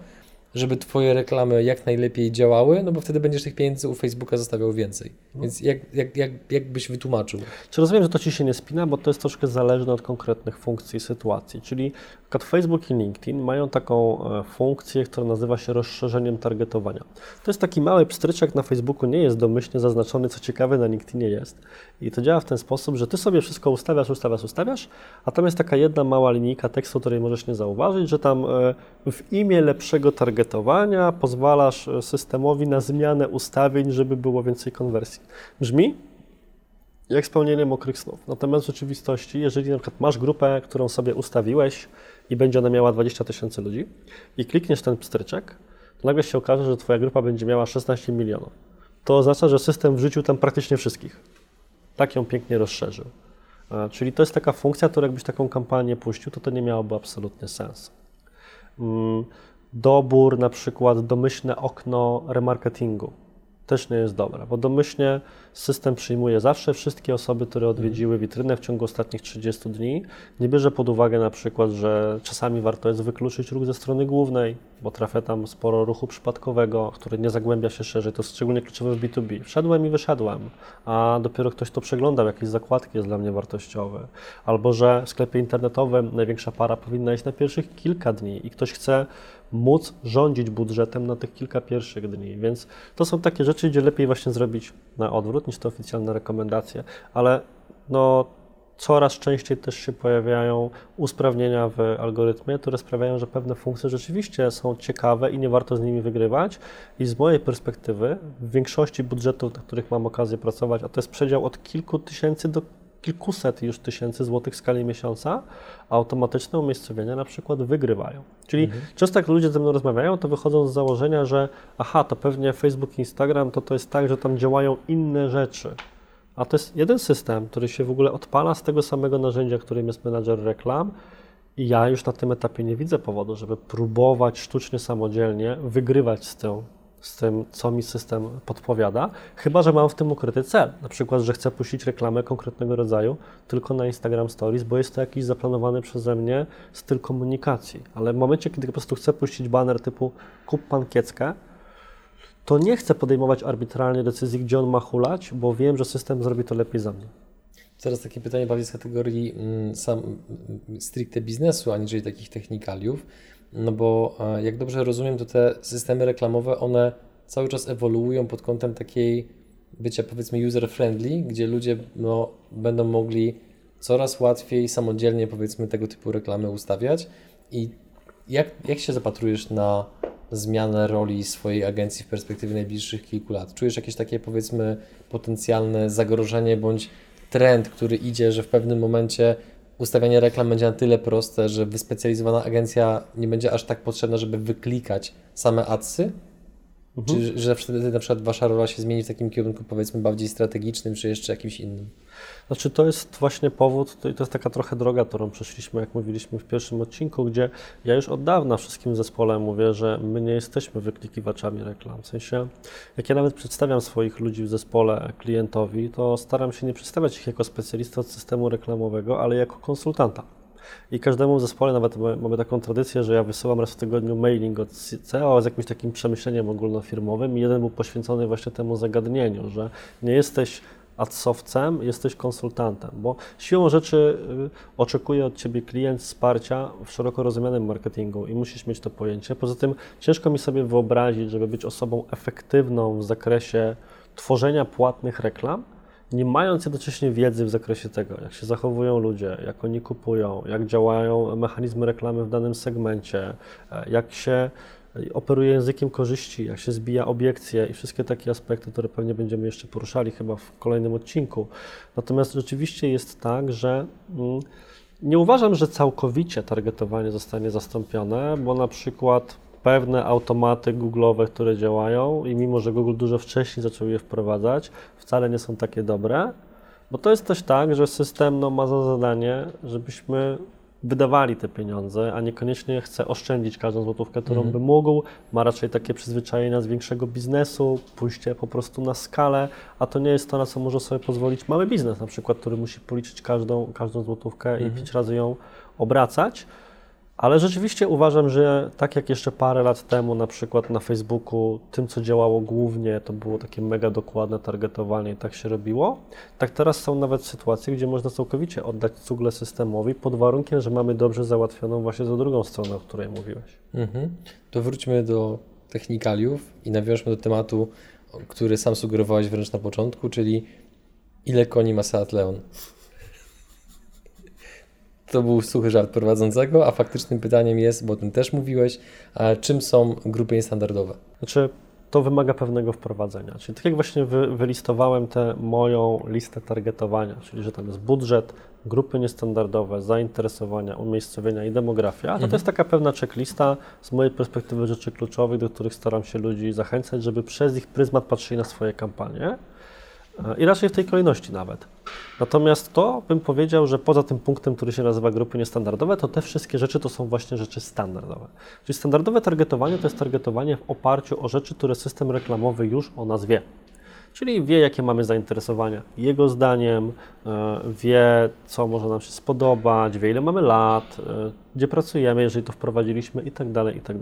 żeby Twoje reklamy jak najlepiej działały, no bo wtedy będziesz tych pieniędzy u Facebooka zostawiał więcej. Więc jak, jak, jak, jak byś wytłumaczył? Czy rozumiem, że to Ci się nie spina, bo to jest troszkę zależne od konkretnych funkcji i sytuacji. Czyli przykład Facebook i LinkedIn mają taką e, funkcję, która nazywa się rozszerzeniem targetowania. To jest taki mały pstryczek na Facebooku, nie jest domyślnie zaznaczony, co ciekawe na LinkedInie jest. I to działa w ten sposób, że Ty sobie wszystko ustawiasz, ustawiasz, ustawiasz, a tam jest taka jedna mała linijka tekstu, której możesz nie zauważyć, że tam e, w imię lepszego targetowania pozwalasz e, systemowi na zmianę ustawień, żeby było więcej konwersji. Brzmi? jak spełnienie mokrych snów. Natomiast w rzeczywistości, jeżeli na przykład masz grupę, którą sobie ustawiłeś i będzie ona miała 20 tysięcy ludzi i klikniesz ten pstryczek, to nagle się okaże, że Twoja grupa będzie miała 16 milionów. To oznacza, że system wrzucił tam praktycznie wszystkich. Tak ją pięknie rozszerzył. E, Czyli to jest taka funkcja, która jakbyś taką kampanię puścił, to to nie miałoby absolutnie sensu. Mm, Dobór, na przykład domyślne okno remarketingu też nie jest dobre, bo domyślnie system przyjmuje zawsze wszystkie osoby, które odwiedziły witrynę w ciągu ostatnich 30 dni. Nie bierze pod uwagę na przykład, że czasami warto jest wykluczyć ruch ze strony głównej, bo trafia tam sporo ruchu przypadkowego, który nie zagłębia się szerzej. To jest szczególnie kluczowe w B2B. Wszedłem i wyszedłem, a dopiero ktoś to przeglądał, jakieś zakładki jest dla mnie wartościowe. Albo, że w sklepie internetowym największa para powinna iść na pierwszych kilka dni i ktoś chce móc rządzić budżetem na tych kilka pierwszych dni. Więc to są takie rzeczy, gdzie lepiej właśnie zrobić na odwrót niż te oficjalne rekomendacje. Ale no, coraz częściej też się pojawiają usprawnienia w algorytmie, które sprawiają, że pewne funkcje rzeczywiście są ciekawe i nie warto z nimi wygrywać. I z mojej perspektywy, w większości budżetów, na których mam okazję pracować, a to jest przedział od kilku tysięcy do kilkuset już tysięcy złotych w skali miesiąca, automatyczne umiejscowienia na przykład wygrywają. Czyli często jak ludzie ze mną rozmawiają, to wychodzą z założenia, że aha, to pewnie Facebook Instagram to to jest tak, że tam działają inne rzeczy. A to jest jeden system, który się w ogóle odpala z tego samego narzędzia, którym jest menadżer reklam. I ja już na tym etapie nie widzę powodu, żeby próbować sztucznie samodzielnie wygrywać z tym, z tym, co mi system podpowiada, chyba że mam w tym ukryty cel. Na przykład, że chcę puścić reklamę konkretnego rodzaju tylko na Instagram Stories, bo jest to jakiś zaplanowany przeze mnie styl komunikacji. Ale w momencie, kiedy po prostu chcę puścić banner typu kup pan kieckę, to nie chcę podejmować arbitralnie decyzji, gdzie on ma hulać, bo wiem, że system zrobi to lepiej za mnie. Teraz takie pytanie bardziej z kategorii mm, sam, mm, stricte biznesu, aniżeli takich technikaliów, no bo e, jak dobrze rozumiem, to te systemy reklamowe, one cały czas ewoluują pod kątem takiej bycia powiedzmy user-friendly, gdzie ludzie no, będą mogli coraz łatwiej samodzielnie powiedzmy tego typu reklamy ustawiać i jak, jak się zapatrujesz na zmianę roli swojej agencji w perspektywie najbliższych kilku lat? Czujesz jakieś takie powiedzmy potencjalne zagrożenie bądź trend, który idzie, że w pewnym momencie ustawianie reklam będzie na tyle proste, że wyspecjalizowana agencja nie będzie aż tak potrzebna, żeby wyklikać same adsy? Czy że wtedy na przykład Wasza rola się zmieni w takim kierunku powiedzmy bardziej strategicznym, czy jeszcze jakimś innym? Znaczy to jest właśnie powód, to, to jest taka trochę droga, którą przeszliśmy, jak mówiliśmy w pierwszym odcinku, gdzie ja już od dawna wszystkim zespołem mówię, że my nie jesteśmy wyklikiwaczami reklam. W sensie, jak ja nawet przedstawiam swoich ludzi w zespole klientowi, to staram się nie przedstawiać ich jako specjalista od systemu reklamowego, ale jako konsultanta. I każdemu w zespole nawet mamy taką tradycję, że ja wysyłam raz w tygodniu mailing od CEO z jakimś takim przemyśleniem ogólnofirmowym i jeden był poświęcony właśnie temu zagadnieniu, że nie jesteś adsowcem, jesteś konsultantem, bo siłą rzeczy y, oczekuje od Ciebie klient wsparcia w szeroko rozumianym marketingu i musisz mieć to pojęcie. Poza tym ciężko mi sobie wyobrazić, żeby być osobą efektywną w zakresie tworzenia płatnych reklam, nie mając jednocześnie wiedzy w zakresie tego, jak się zachowują ludzie, jak oni kupują, jak działają mechanizmy reklamy w danym segmencie, e, jak się operuje językiem korzyści, jak się zbija obiekcje i wszystkie takie aspekty, które pewnie będziemy jeszcze poruszali chyba w kolejnym odcinku. Natomiast rzeczywiście jest tak, że mm, nie uważam, że całkowicie targetowanie zostanie zastąpione, bo na przykład pewne automaty Google'owe, które działają i mimo, że Google dużo wcześniej zaczął je wprowadzać, wcale nie są takie dobre, bo to jest też tak, że system no, ma za zadanie, żebyśmy wydawali te pieniądze, a niekoniecznie chce oszczędzić każdą złotówkę, którą mhm. by mógł. Ma raczej takie przyzwyczajenia z większego biznesu, pójście po prostu na skalę, a to nie jest to, na co może sobie pozwolić mały biznes, na przykład, który musi policzyć każdą, każdą złotówkę mhm. i pięć razy ją obracać. Ale rzeczywiście uważam, że tak jak jeszcze parę lat temu, na przykład na Facebooku, tym co działało głównie, to było takie mega dokładne targetowanie i tak się robiło, tak teraz są nawet sytuacje, gdzie można całkowicie oddać cugle systemowi pod warunkiem, że mamy dobrze załatwioną właśnie za drugą stronę, o której mówiłeś. Mhm. To wróćmy do technikaliów i nawiążmy do tematu, który sam sugerowałeś wręcz na początku, czyli ile koni ma Seat Leon? To był suchy żart prowadzącego, a faktycznym pytaniem jest, bo o tym też mówiłeś, czym są grupy niestandardowe? Znaczy, to wymaga pewnego wprowadzenia. Czyli tak jak właśnie wy, wylistowałem tę moją listę targetowania, czyli że tam jest budżet, grupy niestandardowe, zainteresowania, umiejscowienia i demografia, to mhm. to jest taka pewna checklista z mojej perspektywy rzeczy kluczowych, do których staram się ludzi zachęcać, żeby przez ich pryzmat patrzyli na swoje kampanie. I raczej w tej kolejności nawet. Natomiast to bym powiedział, że poza tym punktem, który się nazywa grupy niestandardowe, to te wszystkie rzeczy to są właśnie rzeczy standardowe. Czyli standardowe targetowanie to jest targetowanie w oparciu o rzeczy, które system reklamowy już o nas wie. Czyli wie, jakie mamy zainteresowania jego zdaniem, e, wie, co może nam się spodobać, wie, ile mamy lat, e, gdzie pracujemy, jeżeli to wprowadziliśmy i tak dalej, i tak.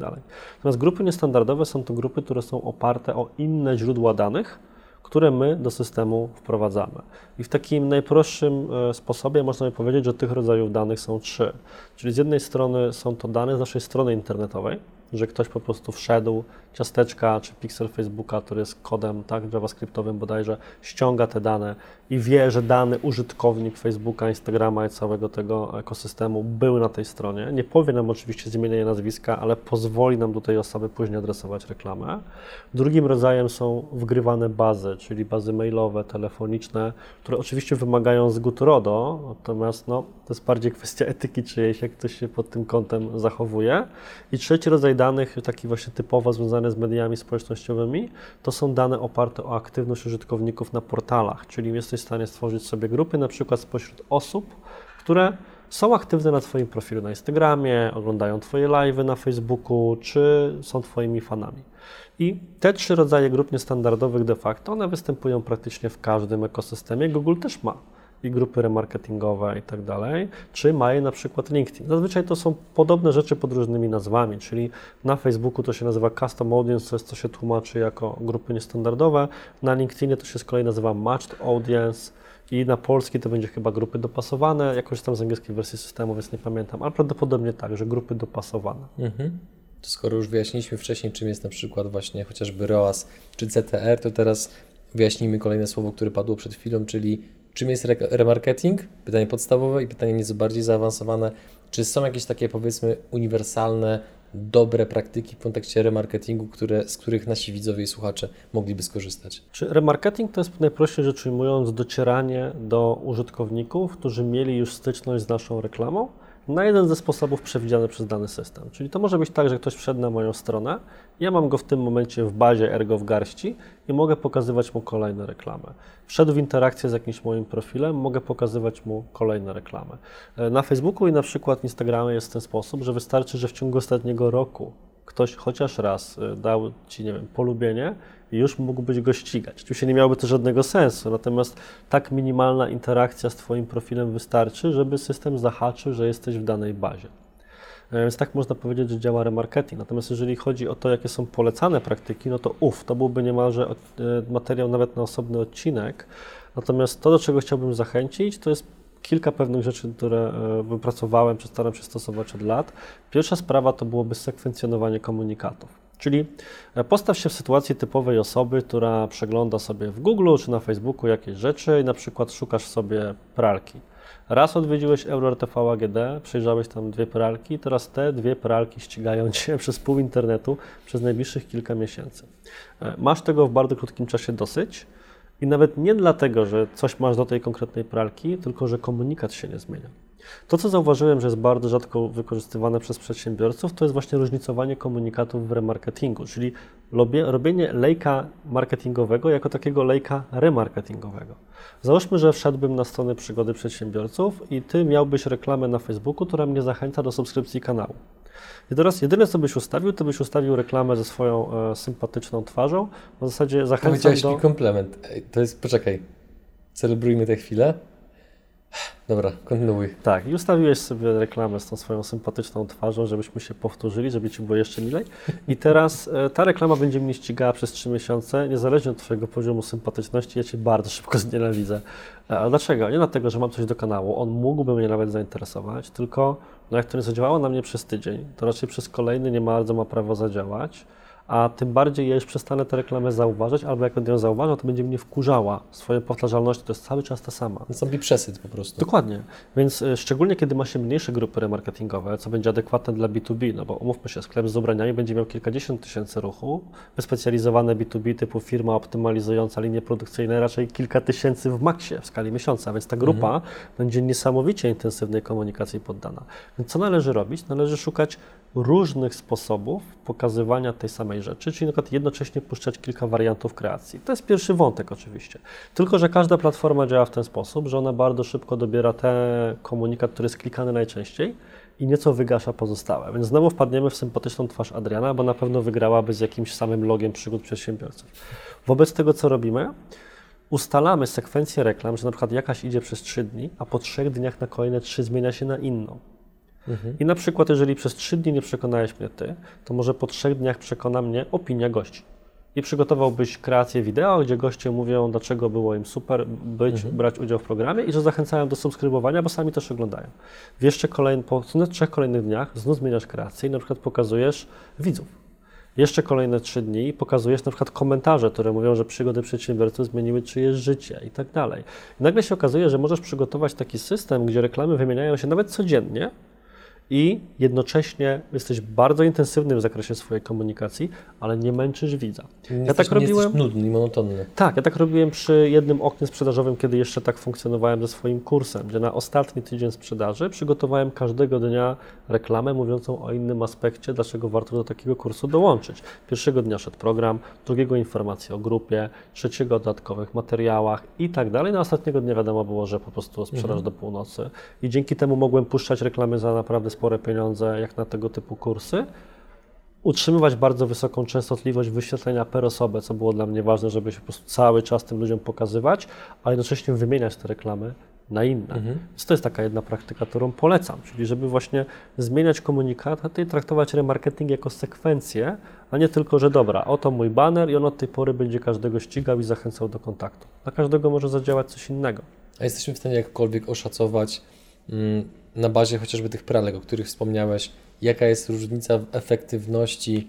Natomiast grupy niestandardowe są to grupy, które są oparte o inne źródła danych, które my do systemu wprowadzamy. I w takim najprostszym e, sposobie można by powiedzieć, że tych rodzajów danych są trzy. Czyli z jednej strony są to dane z naszej strony internetowej, że ktoś po prostu wszedł, ciasteczka czy pixel Facebooka, który jest kodem tak, javascriptowym bodajże, ściąga te dane i wie, że dany użytkownik Facebooka, Instagrama i całego tego ekosystemu był na tej stronie. Nie powie nam oczywiście z nazwiska, ale pozwoli nam do tej osoby później adresować reklamę. Drugim rodzajem są wgrywane bazy, czyli bazy mailowe, telefoniczne, które oczywiście wymagają zgód RODO, natomiast no, to jest bardziej kwestia etyki czyjejś, jak ktoś się pod tym kątem zachowuje. I trzeci rodzaj danych, taki właśnie typowo związany z mediami społecznościowymi, to są dane oparte o aktywność użytkowników na portalach, czyli jesteś w stanie stworzyć sobie grupy na przykład spośród osób, które są aktywne na Twoim profilu na Instagramie, oglądają Twoje live'y na Facebooku, czy są Twoimi fanami. I te trzy rodzaje grup niestandardowych de facto, one występują praktycznie w każdym ekosystemie. Google też ma i grupy remarketingowe i tak dalej, czy mają na przykład LinkedIn. Zazwyczaj to są podobne rzeczy pod różnymi nazwami, czyli na Facebooku to się nazywa Custom Audience, to jest, co się tłumaczy jako grupy niestandardowe, na LinkedInie to się z kolei nazywa Matched Audience, i na polski to będzie chyba grupy dopasowane, jakoś tam z angielskiej wersji systemu, więc nie pamiętam, ale prawdopodobnie tak, że grupy dopasowane. Mhm. To skoro już wyjaśniliśmy wcześniej, czym jest na przykład właśnie chociażby ROAS czy CTR, to teraz wyjaśnijmy kolejne słowo, które padło przed chwilą, czyli Czym jest remarketing? Pytanie podstawowe i pytanie nieco bardziej zaawansowane. Czy są jakieś takie powiedzmy uniwersalne, dobre praktyki w kontekście remarketingu, które, z których nasi widzowie i słuchacze mogliby skorzystać? Czy remarketing to jest najprościej rzecz ujmując docieranie do użytkowników, którzy mieli już styczność z naszą reklamą? Na jeden ze sposobów przewidziany przez dany system. Czyli to może być tak, że ktoś wszedł na moją stronę, ja mam go w tym momencie w bazie ergo w garści i mogę pokazywać mu kolejne reklamy. Wszedł w interakcję z jakimś moim profilem, mogę pokazywać mu kolejne reklamy. E, na Facebooku i na przykład Instagramie jest w ten sposób, że wystarczy, że w ciągu ostatniego roku ktoś chociaż raz y, dał Ci, nie wiem, polubienie i już mógłbyś go ścigać. Oczywiście nie miałoby to żadnego sensu, natomiast tak minimalna interakcja z Twoim profilem wystarczy, żeby system zahaczył, że jesteś w danej bazie. E, Więc tak można powiedzieć, że działa remarketing. Natomiast jeżeli chodzi o to, jakie są polecane praktyki, no to uf, to byłby niemalże e, materiał nawet na osobny odcinek. Natomiast to, do czego chciałbym zachęcić, to jest kilka pewnych rzeczy, które e, wypracowałem, staram się stosować od lat. Pierwsza sprawa to byłoby sekwencjonowanie komunikatów. Czyli e, postaw się w sytuacji typowej osoby, która przegląda sobie w Google czy na Facebooku jakieś rzeczy i na przykład szukasz sobie pralki. Raz odwiedziłeś Euro RTV AGD, przejrzałeś tam dwie pralki, teraz te dwie pralki ścigają Cię przez pół internetu przez najbliższych kilka miesięcy. E, Masz tego w bardzo krótkim czasie dosyć i nawet nie dlatego, że coś masz do tej konkretnej pralki, tylko że komunikat się nie zmienia. To, co zauważyłem, że jest bardzo rzadko wykorzystywane przez przedsiębiorców, to jest właśnie różnicowanie komunikatów w remarketingu, czyli robienie lejka marketingowego jako takiego lejka remarketingowego. Załóżmy, że wszedłbym na stronę przygody przedsiębiorców i ty miałbyś reklamę na Facebooku, która mnie zachęca do subskrypcji kanału. I teraz jedyne, co byś ustawił, to byś ustawił reklamę ze swoją e, sympatyczną twarzą. Na zasadzie zachęcam Powiedziałeś do... mi komplement. Ej, To jest, poczekaj, celebrujmy tę chwilę. Dobra, kontynuuj. Tak, i ustawiłeś sobie reklamę z tą swoją sympatyczną twarzą, żebyśmy się powtórzyli, żeby ci było jeszcze milej. I teraz e, ta reklama będzie mnie ścigała przez 3 miesiące, niezależnie od Twojego poziomu sympatyczności, ja Cię bardzo szybko znienawidzę. E, A dlaczego? Nie dlatego, że mam coś do kanału, on mógłby mnie nawet zainteresować, tylko no jak to nie zadziałało na mnie przez tydzień, to raczej przez kolejny nie bardzo ma prawo zadziałać. A tym bardziej ja już przestanę tę reklamę zauważać, albo jak będę ją zauważał, to będzie mnie wkurzała swoją powtarzalnością, to jest cały czas ta sama. Nastąpi przesyt po prostu. Dokładnie. Więc y, szczególnie kiedy ma się mniejsze grupy remarketingowe, co będzie adekwatne dla B2B, no bo umówmy się, sklep z ubraniami będzie miał kilkadziesiąt tysięcy ruchu, wyspecjalizowane B2B typu firma optymalizująca linie produkcyjne raczej kilka tysięcy w maksie w skali miesiąca, więc ta grupa będzie niesamowicie intensywnej komunikacji poddana. Więc co należy robić? Należy szukać różnych sposobów pokazywania tej samej rzeczy, czyli na przykład jednocześnie puszczać kilka wariantów kreacji. To jest pierwszy wątek oczywiście. Tylko, że każda platforma działa w ten sposób, że ona bardzo szybko dobiera ten komunikat, który jest klikany najczęściej i nieco wygasza pozostałe. Więc znowu wpadniemy w sympatyczną twarz Adriana, bo na pewno wygrałaby z jakimś samym logiem przygód przedsiębiorców. Wobec tego, co robimy? Ustalamy sekwencję reklam, że na przykład jakaś idzie przez 3 dni, a po 3 dniach na kolejne 3 zmienia się na inną. I na przykład, jeżeli przez 3 dni nie przekonałeś mnie ty, to może po 3 dniach przekona mnie opinia gości. I przygotowałbyś kreację wideo, gdzie goście mówią, dlaczego było im super być, brać udział w programie i że zachęcają do subskrybowania, bo sami też oglądają. W jeszcze kolejny, po trzech kolejnych dniach znów zmieniasz kreację i na przykład pokazujesz widzów. Jeszcze kolejne trzy dni pokazujesz na przykład komentarze, które mówią, że przygody przedsiębiorców zmieniły czyjeś życie i tak dalej. I nagle się okazuje, że możesz przygotować taki system, gdzie reklamy wymieniają się nawet codziennie, i jednocześnie jesteś bardzo intensywny w zakresie swojej komunikacji, ale nie męczysz widza. Nie Ja jesteś, tak nie robiłem. nudny i monotonny. Tak, ja tak robiłem przy jednym oknie sprzedażowym, kiedy jeszcze tak funkcjonowałem ze swoim kursem, gdzie na ostatni tydzień sprzedaży przygotowałem każdego dnia reklamę mówiącą o innym aspekcie, dlaczego warto do takiego kursu dołączyć. Pierwszego dnia szedł program, drugiego informacje o grupie, trzeciego o dodatkowych materiałach i tak dalej. Na ostatniego dnia wiadomo było, że po prostu sprzedaż do północy i dzięki temu mogłem puszczać reklamy za naprawdę spore pieniądze, jak na tego typu kursy utrzymywać bardzo wysoką częstotliwość wyświetlenia per osobę, co było dla mnie ważne, żeby się po prostu cały czas tym ludziom pokazywać, a jednocześnie wymieniać te reklamy na inne. Więc to jest taka jedna praktyka, którą polecam, czyli żeby właśnie zmieniać komunikaty i traktować remarketing jako sekwencję, a nie tylko, że dobra, oto mój baner i on od tej pory będzie każdego ścigał i zachęcał do kontaktu. Dla każdego może zadziałać coś innego. A jesteśmy w stanie jakkolwiek oszacować mm, na bazie chociażby tych pralek, o których wspomniałeś, jaka jest różnica w efektywności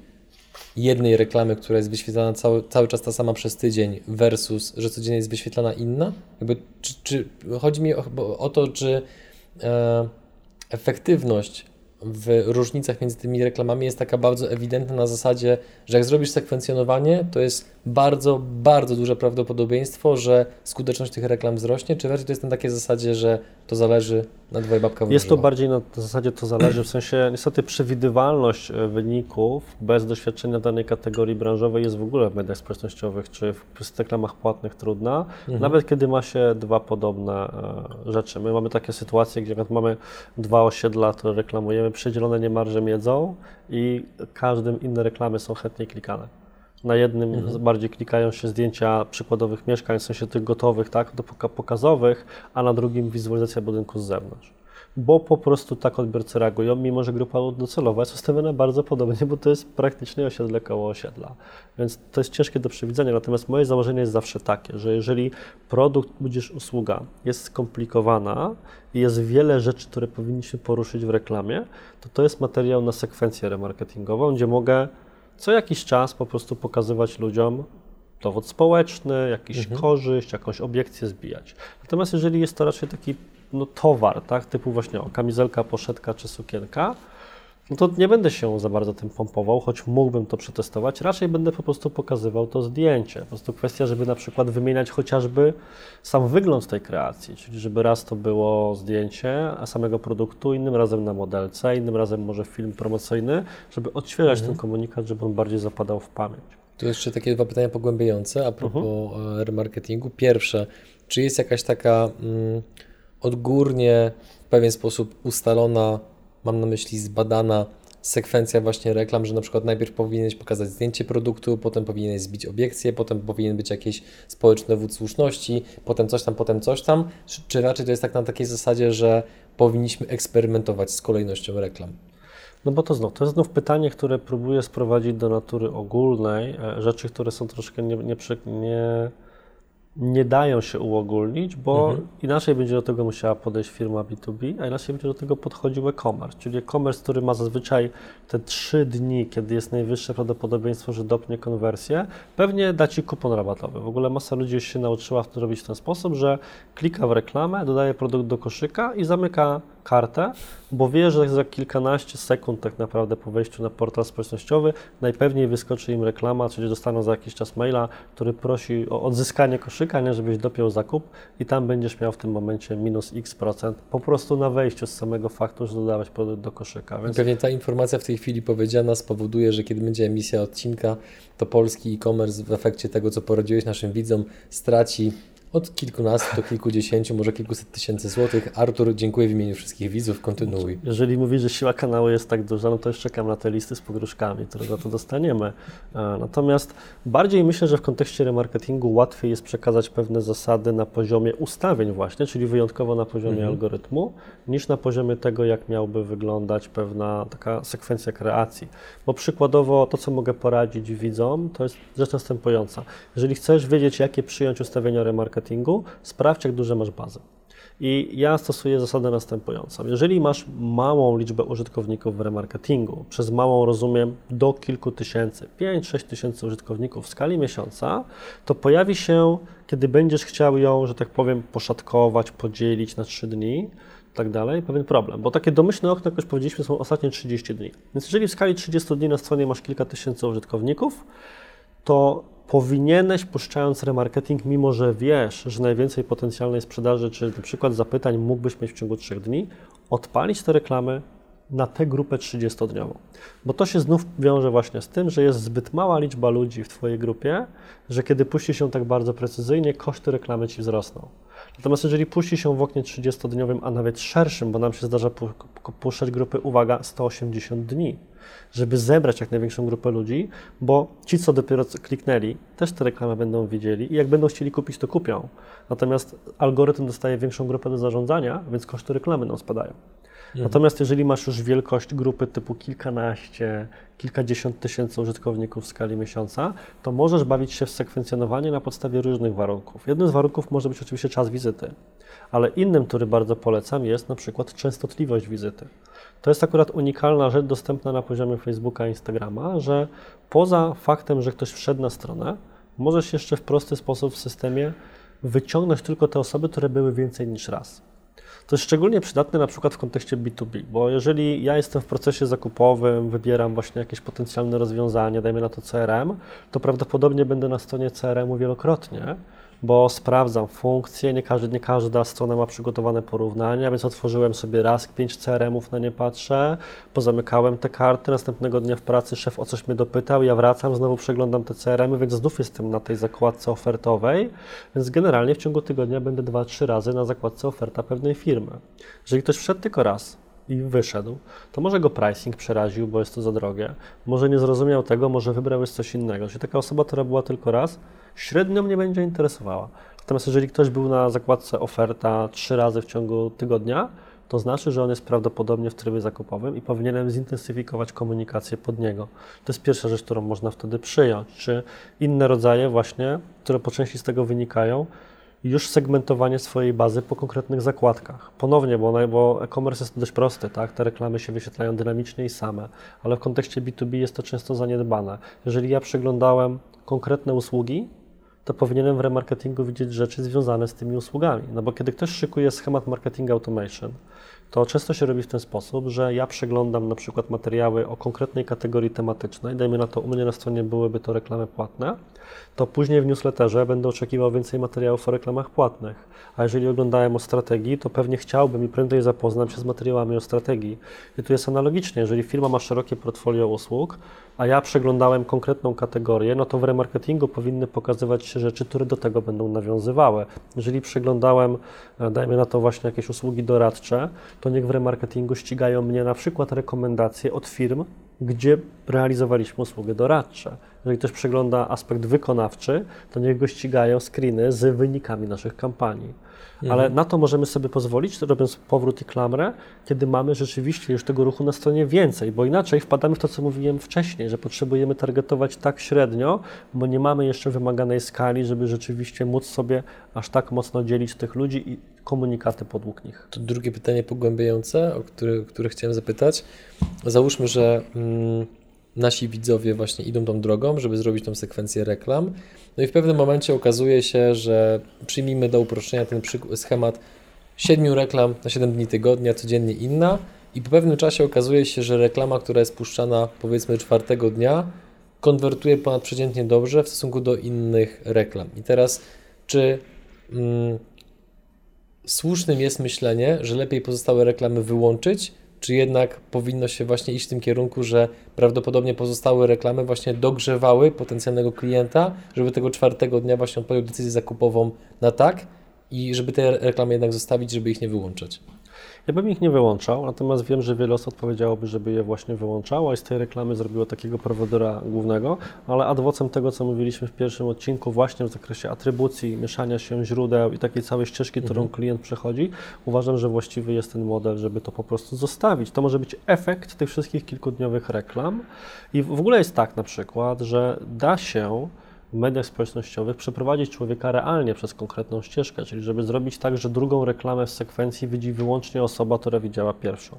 jednej reklamy, która jest wyświetlana cały, cały czas ta sama przez tydzień versus, że codziennie jest wyświetlana inna? Jakby, czy, czy, chodzi mi o, o to, czy e, efektywność w różnicach między tymi reklamami jest taka bardzo ewidentna na zasadzie, że jak zrobisz sekwencjonowanie, to jest bardzo, bardzo duże prawdopodobieństwo, że skuteczność tych reklam wzrośnie, czy raczej to jest na takiej zasadzie, że to zależy na dwoje babka Jest to wróżyła? bardziej na zasadzie to zależy, w sensie niestety przewidywalność e, wyników bez doświadczenia danej kategorii branżowej jest w ogóle w mediach społecznościowych czy w reklamach płatnych trudna, nawet kiedy ma się dwa podobne e, rzeczy. My mamy takie sytuacje, gdzie mamy dwa osiedla, które reklamujemy, mamy przedzielone niemarżem jedzą i każdym inne reklamy są chętnie klikane. Na jednym Mhm. bardziej klikają się zdjęcia przykładowych mieszkań, w sensie tych gotowych, tak, do poka- pokazowych, a na drugim wizualizacja budynku z zewnątrz. Bo po prostu tak odbiorcy reagują, mimo że grupa docelowa jest ustawiona bardzo podobnie, bo to jest praktycznie osiedle koło osiedla. Więc to jest ciężkie do przewidzenia. Natomiast moje założenie jest zawsze takie, że jeżeli produkt, tudzież usługa jest skomplikowana i jest wiele rzeczy, które powinniśmy poruszyć w reklamie, to to jest materiał na sekwencję remarketingową, gdzie mogę co jakiś czas po prostu pokazywać ludziom dowód społeczny, jakiś korzyść, jakąś obiekcję zbijać. Natomiast jeżeli jest to raczej taki no, towar, tak, typu właśnie o, kamizelka, poszetka czy sukienka, no to nie będę się za bardzo tym pompował, choć mógłbym to przetestować. Raczej będę po prostu pokazywał to zdjęcie. Po prostu kwestia, żeby na przykład wymieniać chociażby sam wygląd tej kreacji, czyli żeby raz to było zdjęcie a samego produktu, innym razem na modelce, innym razem może film promocyjny, żeby odświeżać ten komunikat, żeby on bardziej zapadał w pamięć. Tu jeszcze takie dwa pytania pogłębiające a propos Mhm. e, remarketingu. Pierwsze, czy jest jakaś taka mm, odgórnie w pewien sposób ustalona, mam na myśli zbadana sekwencja właśnie reklam, że na przykład najpierw powinieneś pokazać zdjęcie produktu, potem powinieneś zbić obiekcję, potem powinien być jakiś społeczny dowód słuszności, potem coś tam, potem coś tam, czy, czy raczej to jest tak na takiej zasadzie, że powinniśmy eksperymentować z kolejnością reklam? No bo to znów, to jest znów pytanie, które próbuję sprowadzić do natury ogólnej, e, rzeczy, które są troszkę nie, nie, nie, nie dają się uogólnić, bo inaczej będzie do tego musiała podejść firma B2B, a inaczej będzie do tego podchodził e-commerce, czyli e-commerce, który ma zazwyczaj te trzy dni, kiedy jest najwyższe prawdopodobieństwo, że dopnie konwersję, pewnie da Ci kupon rabatowy. W ogóle masa ludzi już się nauczyła to robić w ten sposób, że klika w reklamę, dodaje produkt do koszyka i zamyka kartę, bo wie, że za kilkanaście sekund tak naprawdę po wejściu na portal społecznościowy najpewniej wyskoczy im reklama, czyli dostaną za jakiś czas maila, który prosi o odzyskanie koszyka, nie żebyś dopiął zakup i tam będziesz miał w tym momencie minus x procent po prostu na wejściu z samego faktu, że dodałeś produkt do koszyka. Więc Pewnie ta informacja w tej chwili powiedziana spowoduje, że kiedy będzie emisja odcinka, to polski e-commerce w efekcie tego, co poradziłeś naszym widzom, straci od kilkunastu do kilkudziesięciu, może kilkuset tysięcy złotych. Artur, dziękuję w imieniu wszystkich widzów, kontynuuj. Jeżeli mówisz, że siła kanału jest tak duża, no to już czekam na te listy z pogróżkami, które za to dostaniemy. E, Natomiast bardziej myślę, że w kontekście remarketingu łatwiej jest przekazać pewne zasady na poziomie ustawień właśnie, czyli wyjątkowo na poziomie algorytmu, niż na poziomie tego, jak miałby wyglądać pewna taka sekwencja kreacji. Bo przykładowo to, co mogę poradzić widzom, to jest rzecz następująca. Jeżeli chcesz wiedzieć, jakie przyjąć ustawienia remarketingu, sprawdź, jak duże masz bazę. I ja stosuję zasadę następującą. Jeżeli masz małą liczbę użytkowników w remarketingu, przez małą rozumiem do kilku tysięcy, 5-6 tysięcy użytkowników w skali miesiąca, to pojawi się, kiedy będziesz chciał ją, że tak powiem, poszatkować, podzielić na 3 dni, tak dalej, pewien problem, bo takie domyślne okno, jak już powiedzieliśmy, są ostatnie 30 dni. Więc jeżeli w skali 30 dni na stronie masz kilka tysięcy użytkowników, to powinieneś, puszczając remarketing, mimo że wiesz, że najwięcej potencjalnej sprzedaży, czy na przykład zapytań mógłbyś mieć w ciągu 3 dni, odpalić te reklamy na tę grupę 30-dniową. Bo to się znów wiąże właśnie z tym, że jest zbyt mała liczba ludzi w Twojej grupie, że kiedy puści się tak bardzo precyzyjnie, koszty reklamy Ci wzrosną. Natomiast jeżeli puści się w oknie 30-dniowym, a nawet szerszym, bo nam się zdarza pu- pu- puszczać grupy, uwaga, 180 dni, żeby zebrać jak największą grupę ludzi, bo ci, co dopiero kliknęli, też te reklamy będą widzieli i jak będą chcieli kupić, to kupią. Natomiast algorytm dostaje większą grupę do zarządzania, więc koszty reklamy nam spadają. Natomiast jeżeli masz już wielkość grupy typu kilkanaście, kilkadziesiąt tysięcy użytkowników w skali miesiąca, to możesz bawić się w sekwencjonowanie na podstawie różnych warunków. Jednym z warunków może być oczywiście czas wizyty, ale innym, który bardzo polecam, jest na przykład częstotliwość wizyty. To jest akurat unikalna rzecz dostępna na poziomie Facebooka i Instagrama, że poza faktem, że ktoś wszedł na stronę, możesz jeszcze w prosty sposób w systemie wyciągnąć tylko te osoby, które były więcej niż raz. To jest szczególnie przydatne na przykład w kontekście B2B, bo jeżeli ja jestem w procesie zakupowym, wybieram właśnie jakieś potencjalne rozwiązanie, dajmy na to CRM, to prawdopodobnie będę na stronie CRM-u wielokrotnie, bo sprawdzam funkcje, nie, każdy, nie każda strona ma przygotowane porównania, więc otworzyłem sobie raz pięć CRM-ów, na nie patrzę, pozamykałem te karty, następnego dnia w pracy szef o coś mnie dopytał, ja wracam, znowu przeglądam te CRM-y, więc znów jestem na tej zakładce ofertowej, więc generalnie w ciągu tygodnia będę dwa, trzy razy na zakładce oferta pewnej firmy. Jeżeli ktoś wszedł tylko raz, i wyszedł, to może go pricing przeraził, bo jest to za drogie, może nie zrozumiał tego, może wybrał coś innego. Czyli taka osoba, która była tylko raz, średnio mnie będzie interesowała. Natomiast jeżeli ktoś był na zakładce oferta trzy razy w ciągu tygodnia, to znaczy, że on jest prawdopodobnie w trybie zakupowym i powinienem zintensyfikować komunikację pod niego. To jest pierwsza rzecz, którą można wtedy przyjąć. Czy inne rodzaje właśnie, które po części z tego wynikają, już segmentowanie swojej bazy po konkretnych zakładkach. Ponownie, bo, bo e-commerce jest dość prosty, tak? te reklamy się wyświetlają dynamicznie i same, ale w kontekście B2B jest to często zaniedbane. Jeżeli ja przeglądałem konkretne usługi, to powinienem w remarketingu widzieć rzeczy związane z tymi usługami. No bo kiedy ktoś szykuje schemat marketing automation, to często się robi w ten sposób, że ja przeglądam na przykład materiały o konkretnej kategorii tematycznej, dajmy na to, u mnie na stronie byłyby to reklamy płatne, to później w newsletterze będę oczekiwał więcej materiałów o reklamach płatnych. A jeżeli oglądałem o strategii, to pewnie chciałbym i prędzej zapoznam się z materiałami o strategii. I tu jest analogicznie, jeżeli firma ma szerokie portfolio usług, a ja przeglądałem konkretną kategorię, no to w remarketingu powinny pokazywać się rzeczy, które do tego będą nawiązywały. Jeżeli przeglądałem, e, dajmy na to właśnie jakieś usługi doradcze, to niech w remarketingu ścigają mnie na przykład rekomendacje od firm, gdzie realizowaliśmy usługi doradcze. Jeżeli ktoś przegląda aspekt wykonawczy, to niech go ścigają screeny z wynikami naszych kampanii. Mhm. Ale na to możemy sobie pozwolić, robiąc powrót i klamrę, kiedy mamy rzeczywiście już tego ruchu na stronie więcej, bo inaczej wpadamy w to, co mówiłem wcześniej, że potrzebujemy targetować tak średnio, bo nie mamy jeszcze wymaganej skali, żeby rzeczywiście móc sobie aż tak mocno dzielić tych ludzi i komunikaty podług nich. To drugie pytanie pogłębiające, o które, które chciałem zapytać. Załóżmy, że mm, nasi widzowie właśnie idą tą drogą, żeby zrobić tą sekwencję reklam. No i w pewnym momencie okazuje się, że przyjmijmy do uproszczenia ten schemat 7 reklam na 7 dni tygodnia, codziennie inna i po pewnym czasie okazuje się, że reklama, która jest puszczana powiedzmy czwartego dnia, konwertuje ponadprzeciętnie dobrze w stosunku do innych reklam. I teraz, czy mm, słusznym jest myślenie, że lepiej pozostałe reklamy wyłączyć, czy jednak powinno się właśnie iść w tym kierunku, że prawdopodobnie pozostałe reklamy właśnie dogrzewały potencjalnego klienta, żeby tego czwartego dnia właśnie podjął decyzję zakupową na tak i żeby te reklamy jednak zostawić, żeby ich nie wyłączać? Ja bym ich nie wyłączał, natomiast wiem, że wiele osób odpowiedziałoby, żeby je właśnie wyłączało i z tej reklamy zrobiło takiego prowodera głównego, ale adwocem tego, co mówiliśmy w pierwszym odcinku właśnie w zakresie atrybucji, mieszania się źródeł i takiej całej ścieżki, którą mhm. klient przechodzi, uważam, że właściwy jest ten model, żeby to po prostu zostawić. To może być efekt tych wszystkich kilkudniowych reklam i w ogóle jest tak na przykład, że da się mediach społecznościowych przeprowadzić człowieka realnie przez konkretną ścieżkę, czyli żeby zrobić tak, że drugą reklamę w sekwencji widzi wyłącznie osoba, która widziała pierwszą.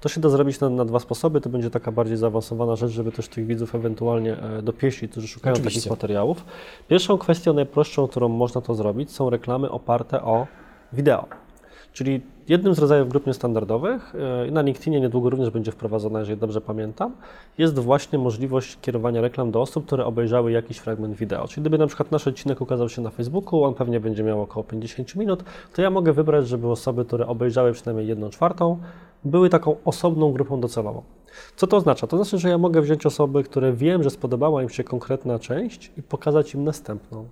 To się da zrobić na, na dwa sposoby, to będzie taka bardziej zaawansowana rzecz, żeby też tych widzów ewentualnie e, dopieścić, którzy szukają Oczywiście. takich materiałów. Pierwszą kwestią, najprostszą, którą można to zrobić, są reklamy oparte o wideo. Czyli jednym z rodzajów grup niestandardowych, e, na LinkedInie niedługo również będzie wprowadzona, jeżeli dobrze pamiętam, jest właśnie możliwość kierowania reklam do osób, które obejrzały jakiś fragment wideo. Czyli gdyby na przykład nasz odcinek ukazał się na Facebooku, on pewnie będzie miał około 50 minut, to ja mogę wybrać, żeby osoby, które obejrzały przynajmniej jedną czwartą, były taką osobną grupą docelową. Co to oznacza? To znaczy, że ja mogę wziąć osoby, które wiem, że spodobała im się konkretna część i pokazać im następną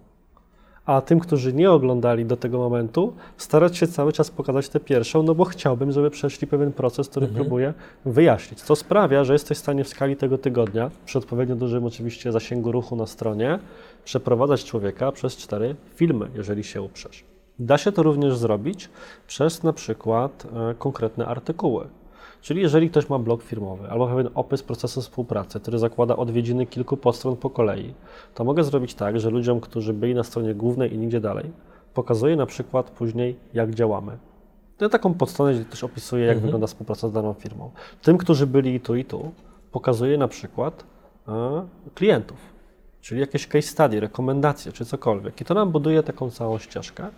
a tym, którzy nie oglądali do tego momentu, starać się cały czas pokazać tę pierwszą, no bo chciałbym, żeby przeszli pewien proces, który mhm. próbuję wyjaśnić. Co sprawia, że jesteś w stanie w skali tego tygodnia, przy odpowiednio dużym oczywiście zasięgu ruchu na stronie, przeprowadzać człowieka przez cztery filmy, jeżeli się uprzesz. Da się to również zrobić przez na przykład e, konkretne artykuły. Czyli jeżeli ktoś ma blog firmowy albo pewien opis procesu współpracy, który zakłada odwiedziny kilku podstron po kolei, to mogę zrobić tak, że ludziom, którzy byli na stronie głównej i nigdzie dalej, pokazuję na przykład później, jak działamy. Ja taką podstronę, gdzie też opisuję, jak mhm. wygląda współpraca z daną firmą. Tym, którzy byli tu i tu, pokazuję na przykład e, klientów, czyli jakieś case study, rekomendacje czy cokolwiek. I to nam buduje taką całą ścieżkę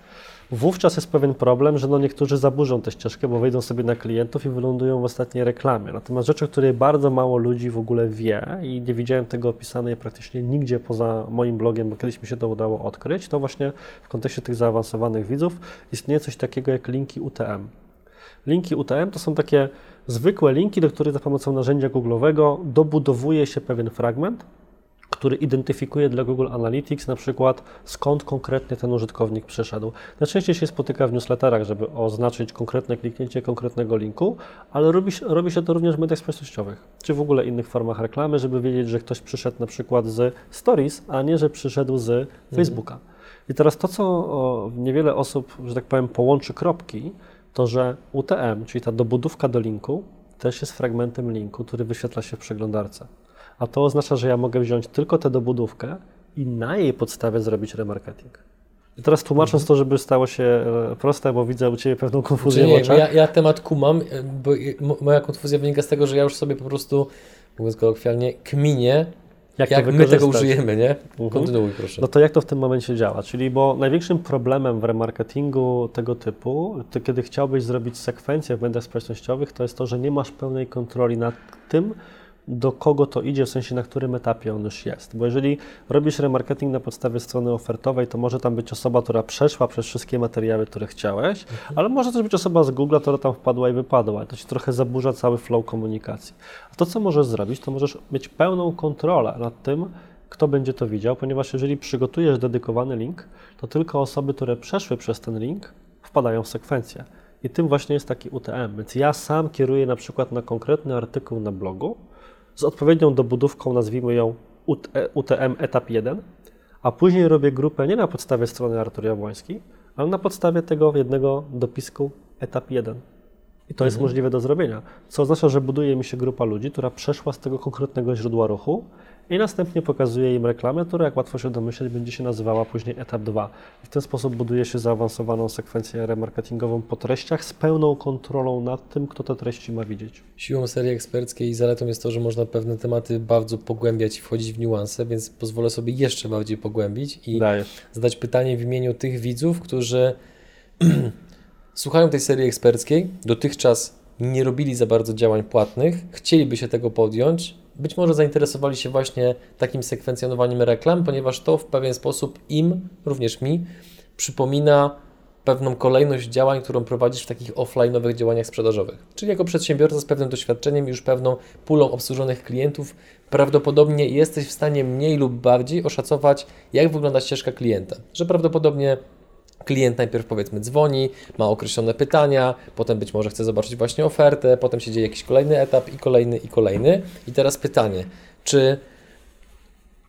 wówczas jest pewien problem, że no niektórzy zaburzą tę ścieżkę, bo wejdą sobie na klientów i wylądują w ostatniej reklamie. Natomiast rzecz, o której bardzo mało ludzi w ogóle wie i nie widziałem tego opisanej praktycznie nigdzie poza moim blogiem, bo kiedyś mi się to udało odkryć, to właśnie w kontekście tych zaawansowanych widzów istnieje coś takiego jak linki UTM. Linki UTM to są takie zwykłe linki, do których za pomocą narzędzia Google'owego dobudowuje się pewien fragment, który identyfikuje dla Google Analytics na przykład skąd konkretnie ten użytkownik przyszedł. Najczęściej się spotyka w newsletterach, żeby oznaczyć konkretne kliknięcie konkretnego linku, ale robi, robi się to również w mediach społecznościowych, czy w ogóle innych formach reklamy, żeby wiedzieć, że ktoś przyszedł na przykład z Stories, a nie, że przyszedł z mhm. Facebooka. I teraz to, co o, niewiele osób, że tak powiem, połączy kropki, to że UTM, czyli ta dobudówka do linku, też jest fragmentem linku, który wyświetla się w przeglądarce. A to oznacza, że ja mogę wziąć tylko tę dobudówkę i na jej podstawie zrobić remarketing. I teraz tłumacząc to, żeby stało się e, proste, bo widzę u Ciebie pewną konfuzję nie, w oczach. Ja, ja temat kumam, e, bo moja konfuzja wynika z tego, że ja już sobie po prostu, mówiąc kolokwialnie, kminię, jak, jak my tego użyjemy, nie? Mhm. Kontynuuj proszę. No to jak to w tym momencie działa? Czyli, bo największym problemem w remarketingu tego typu, to kiedy chciałbyś zrobić sekwencję w mediach społecznościowych, to jest to, że nie masz pełnej kontroli nad tym, do kogo to idzie, w sensie na którym etapie on już jest. Bo jeżeli robisz remarketing na podstawie strony ofertowej, to może tam być osoba, która przeszła przez wszystkie materiały, które chciałeś, mhm. ale może też być osoba z Google, która tam wpadła i wypadła. To ci trochę zaburza cały flow komunikacji. A to, co możesz zrobić, to możesz mieć pełną kontrolę nad tym, kto będzie to widział, ponieważ jeżeli przygotujesz dedykowany link, to tylko osoby, które przeszły przez ten link, wpadają w sekwencję. I tym właśnie jest taki UTM. Więc ja sam kieruję na przykład na konkretny artykuł na blogu, z odpowiednią dobudówką, nazwijmy ją UTM etap 1, a później robię grupę nie na podstawie strony Artur Jabłoński, ale na podstawie tego jednego dopisku etap 1. I to mhm. jest możliwe do zrobienia, co oznacza, że buduje mi się grupa ludzi, która przeszła z tego konkretnego źródła ruchu i następnie pokazuje im reklamę, która, jak łatwo się domyśleć, będzie się nazywała później etap 2. I w ten sposób buduje się zaawansowaną sekwencję remarketingową po treściach z pełną kontrolą nad tym, kto te treści ma widzieć. Siłą serii eksperckiej i zaletą jest to, że można pewne tematy bardzo pogłębiać i wchodzić w niuanse, więc pozwolę sobie jeszcze bardziej pogłębić i Dajesz. zadać pytanie w imieniu tych widzów, którzy słuchają tej serii eksperckiej, dotychczas nie robili za bardzo działań płatnych, chcieliby się tego podjąć, być może zainteresowali się właśnie takim sekwencjonowaniem reklam, ponieważ to w pewien sposób im, również mi, przypomina pewną kolejność działań, którą prowadzisz w takich offline'owych działaniach sprzedażowych. Czyli jako przedsiębiorca z pewnym doświadczeniem i już pewną pulą obsłużonych klientów, prawdopodobnie jesteś w stanie mniej lub bardziej oszacować, jak wygląda ścieżka klienta. Że prawdopodobnie klient najpierw powiedzmy dzwoni, ma określone pytania, potem być może chce zobaczyć właśnie ofertę, potem się dzieje jakiś kolejny etap i kolejny i kolejny. I teraz pytanie, czy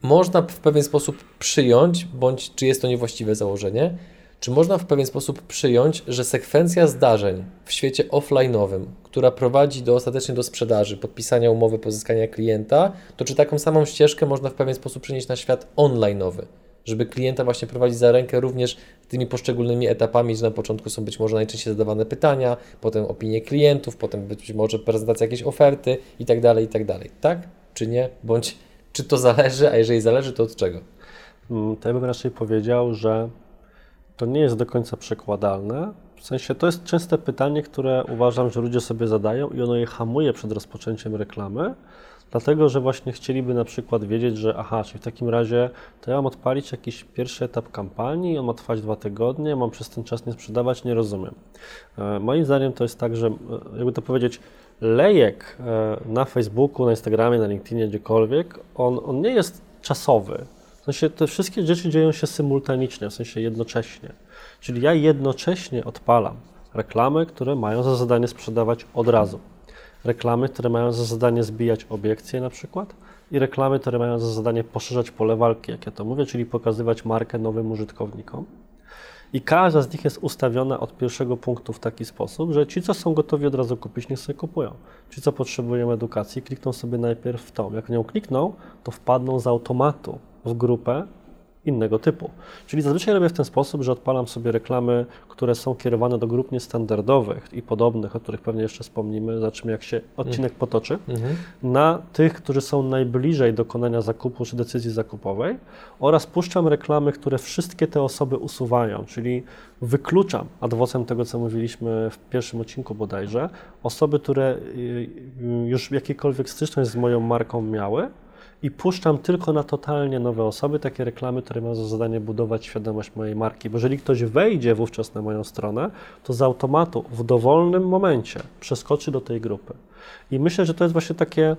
można w pewien sposób przyjąć, bądź czy jest to niewłaściwe założenie, czy można w pewien sposób przyjąć, że sekwencja zdarzeń w świecie offline'owym, która prowadzi do, ostatecznie do sprzedaży, podpisania umowy, pozyskania klienta, to czy taką samą ścieżkę można w pewien sposób przenieść na świat online'owy? Żeby klienta właśnie prowadzić za rękę również tymi poszczególnymi etapami, że na początku są być może najczęściej zadawane pytania, potem opinie klientów, potem być może prezentacja jakiejś oferty i tak dalej, i tak dalej. Tak czy nie? Bądź czy to zależy, a jeżeli zależy, to od czego? Mm, to ja bym raczej powiedział, że to nie jest do końca przekładalne. W sensie to jest częste pytanie, które uważam, że ludzie sobie zadają i ono je hamuje przed rozpoczęciem reklamy, Dlatego, że właśnie chcieliby na przykład wiedzieć, że aha, czyli w takim razie to ja mam odpalić jakiś pierwszy etap kampanii, on ma trwać dwa tygodnie, mam przez ten czas nie sprzedawać, nie rozumiem. E, moim zdaniem to jest tak, że e, jakby to powiedzieć, lejek e, na Facebooku, na Instagramie, na LinkedInie, gdziekolwiek, on, on nie jest czasowy. W sensie te wszystkie rzeczy dzieją się symultanicznie, w sensie jednocześnie. Czyli ja jednocześnie odpalam reklamy, które mają za zadanie sprzedawać od razu reklamy, które mają za zadanie zbijać obiekcje na przykład i reklamy, które mają za zadanie poszerzać pole walki, jak ja to mówię, czyli pokazywać markę nowym użytkownikom. I każda z nich jest ustawiona od pierwszego punktu w taki sposób, że ci, co są gotowi od razu kupić, niech sobie kupują. Ci, co potrzebują edukacji, klikną sobie najpierw w tą. Jak nią klikną, to wpadną z automatu w grupę innego typu. Czyli zazwyczaj robię w ten sposób, że odpalam sobie reklamy, które są kierowane do grup niestandardowych i podobnych, o których pewnie jeszcze wspomnimy, zobaczymy jak się odcinek potoczy, mhm. na tych, którzy są najbliżej dokonania zakupu czy decyzji zakupowej oraz puszczam reklamy, które wszystkie te osoby usuwają, czyli wykluczam adwocem tego, co mówiliśmy w pierwszym odcinku bodajże, osoby, które y, y, już jakiejkolwiek styczność z moją marką miały, i puszczam tylko na totalnie nowe osoby takie reklamy, które mają za zadanie budować świadomość mojej marki. Bo jeżeli ktoś wejdzie wówczas na moją stronę, to z automatu w dowolnym momencie przeskoczy do tej grupy. I myślę, że to jest właśnie takie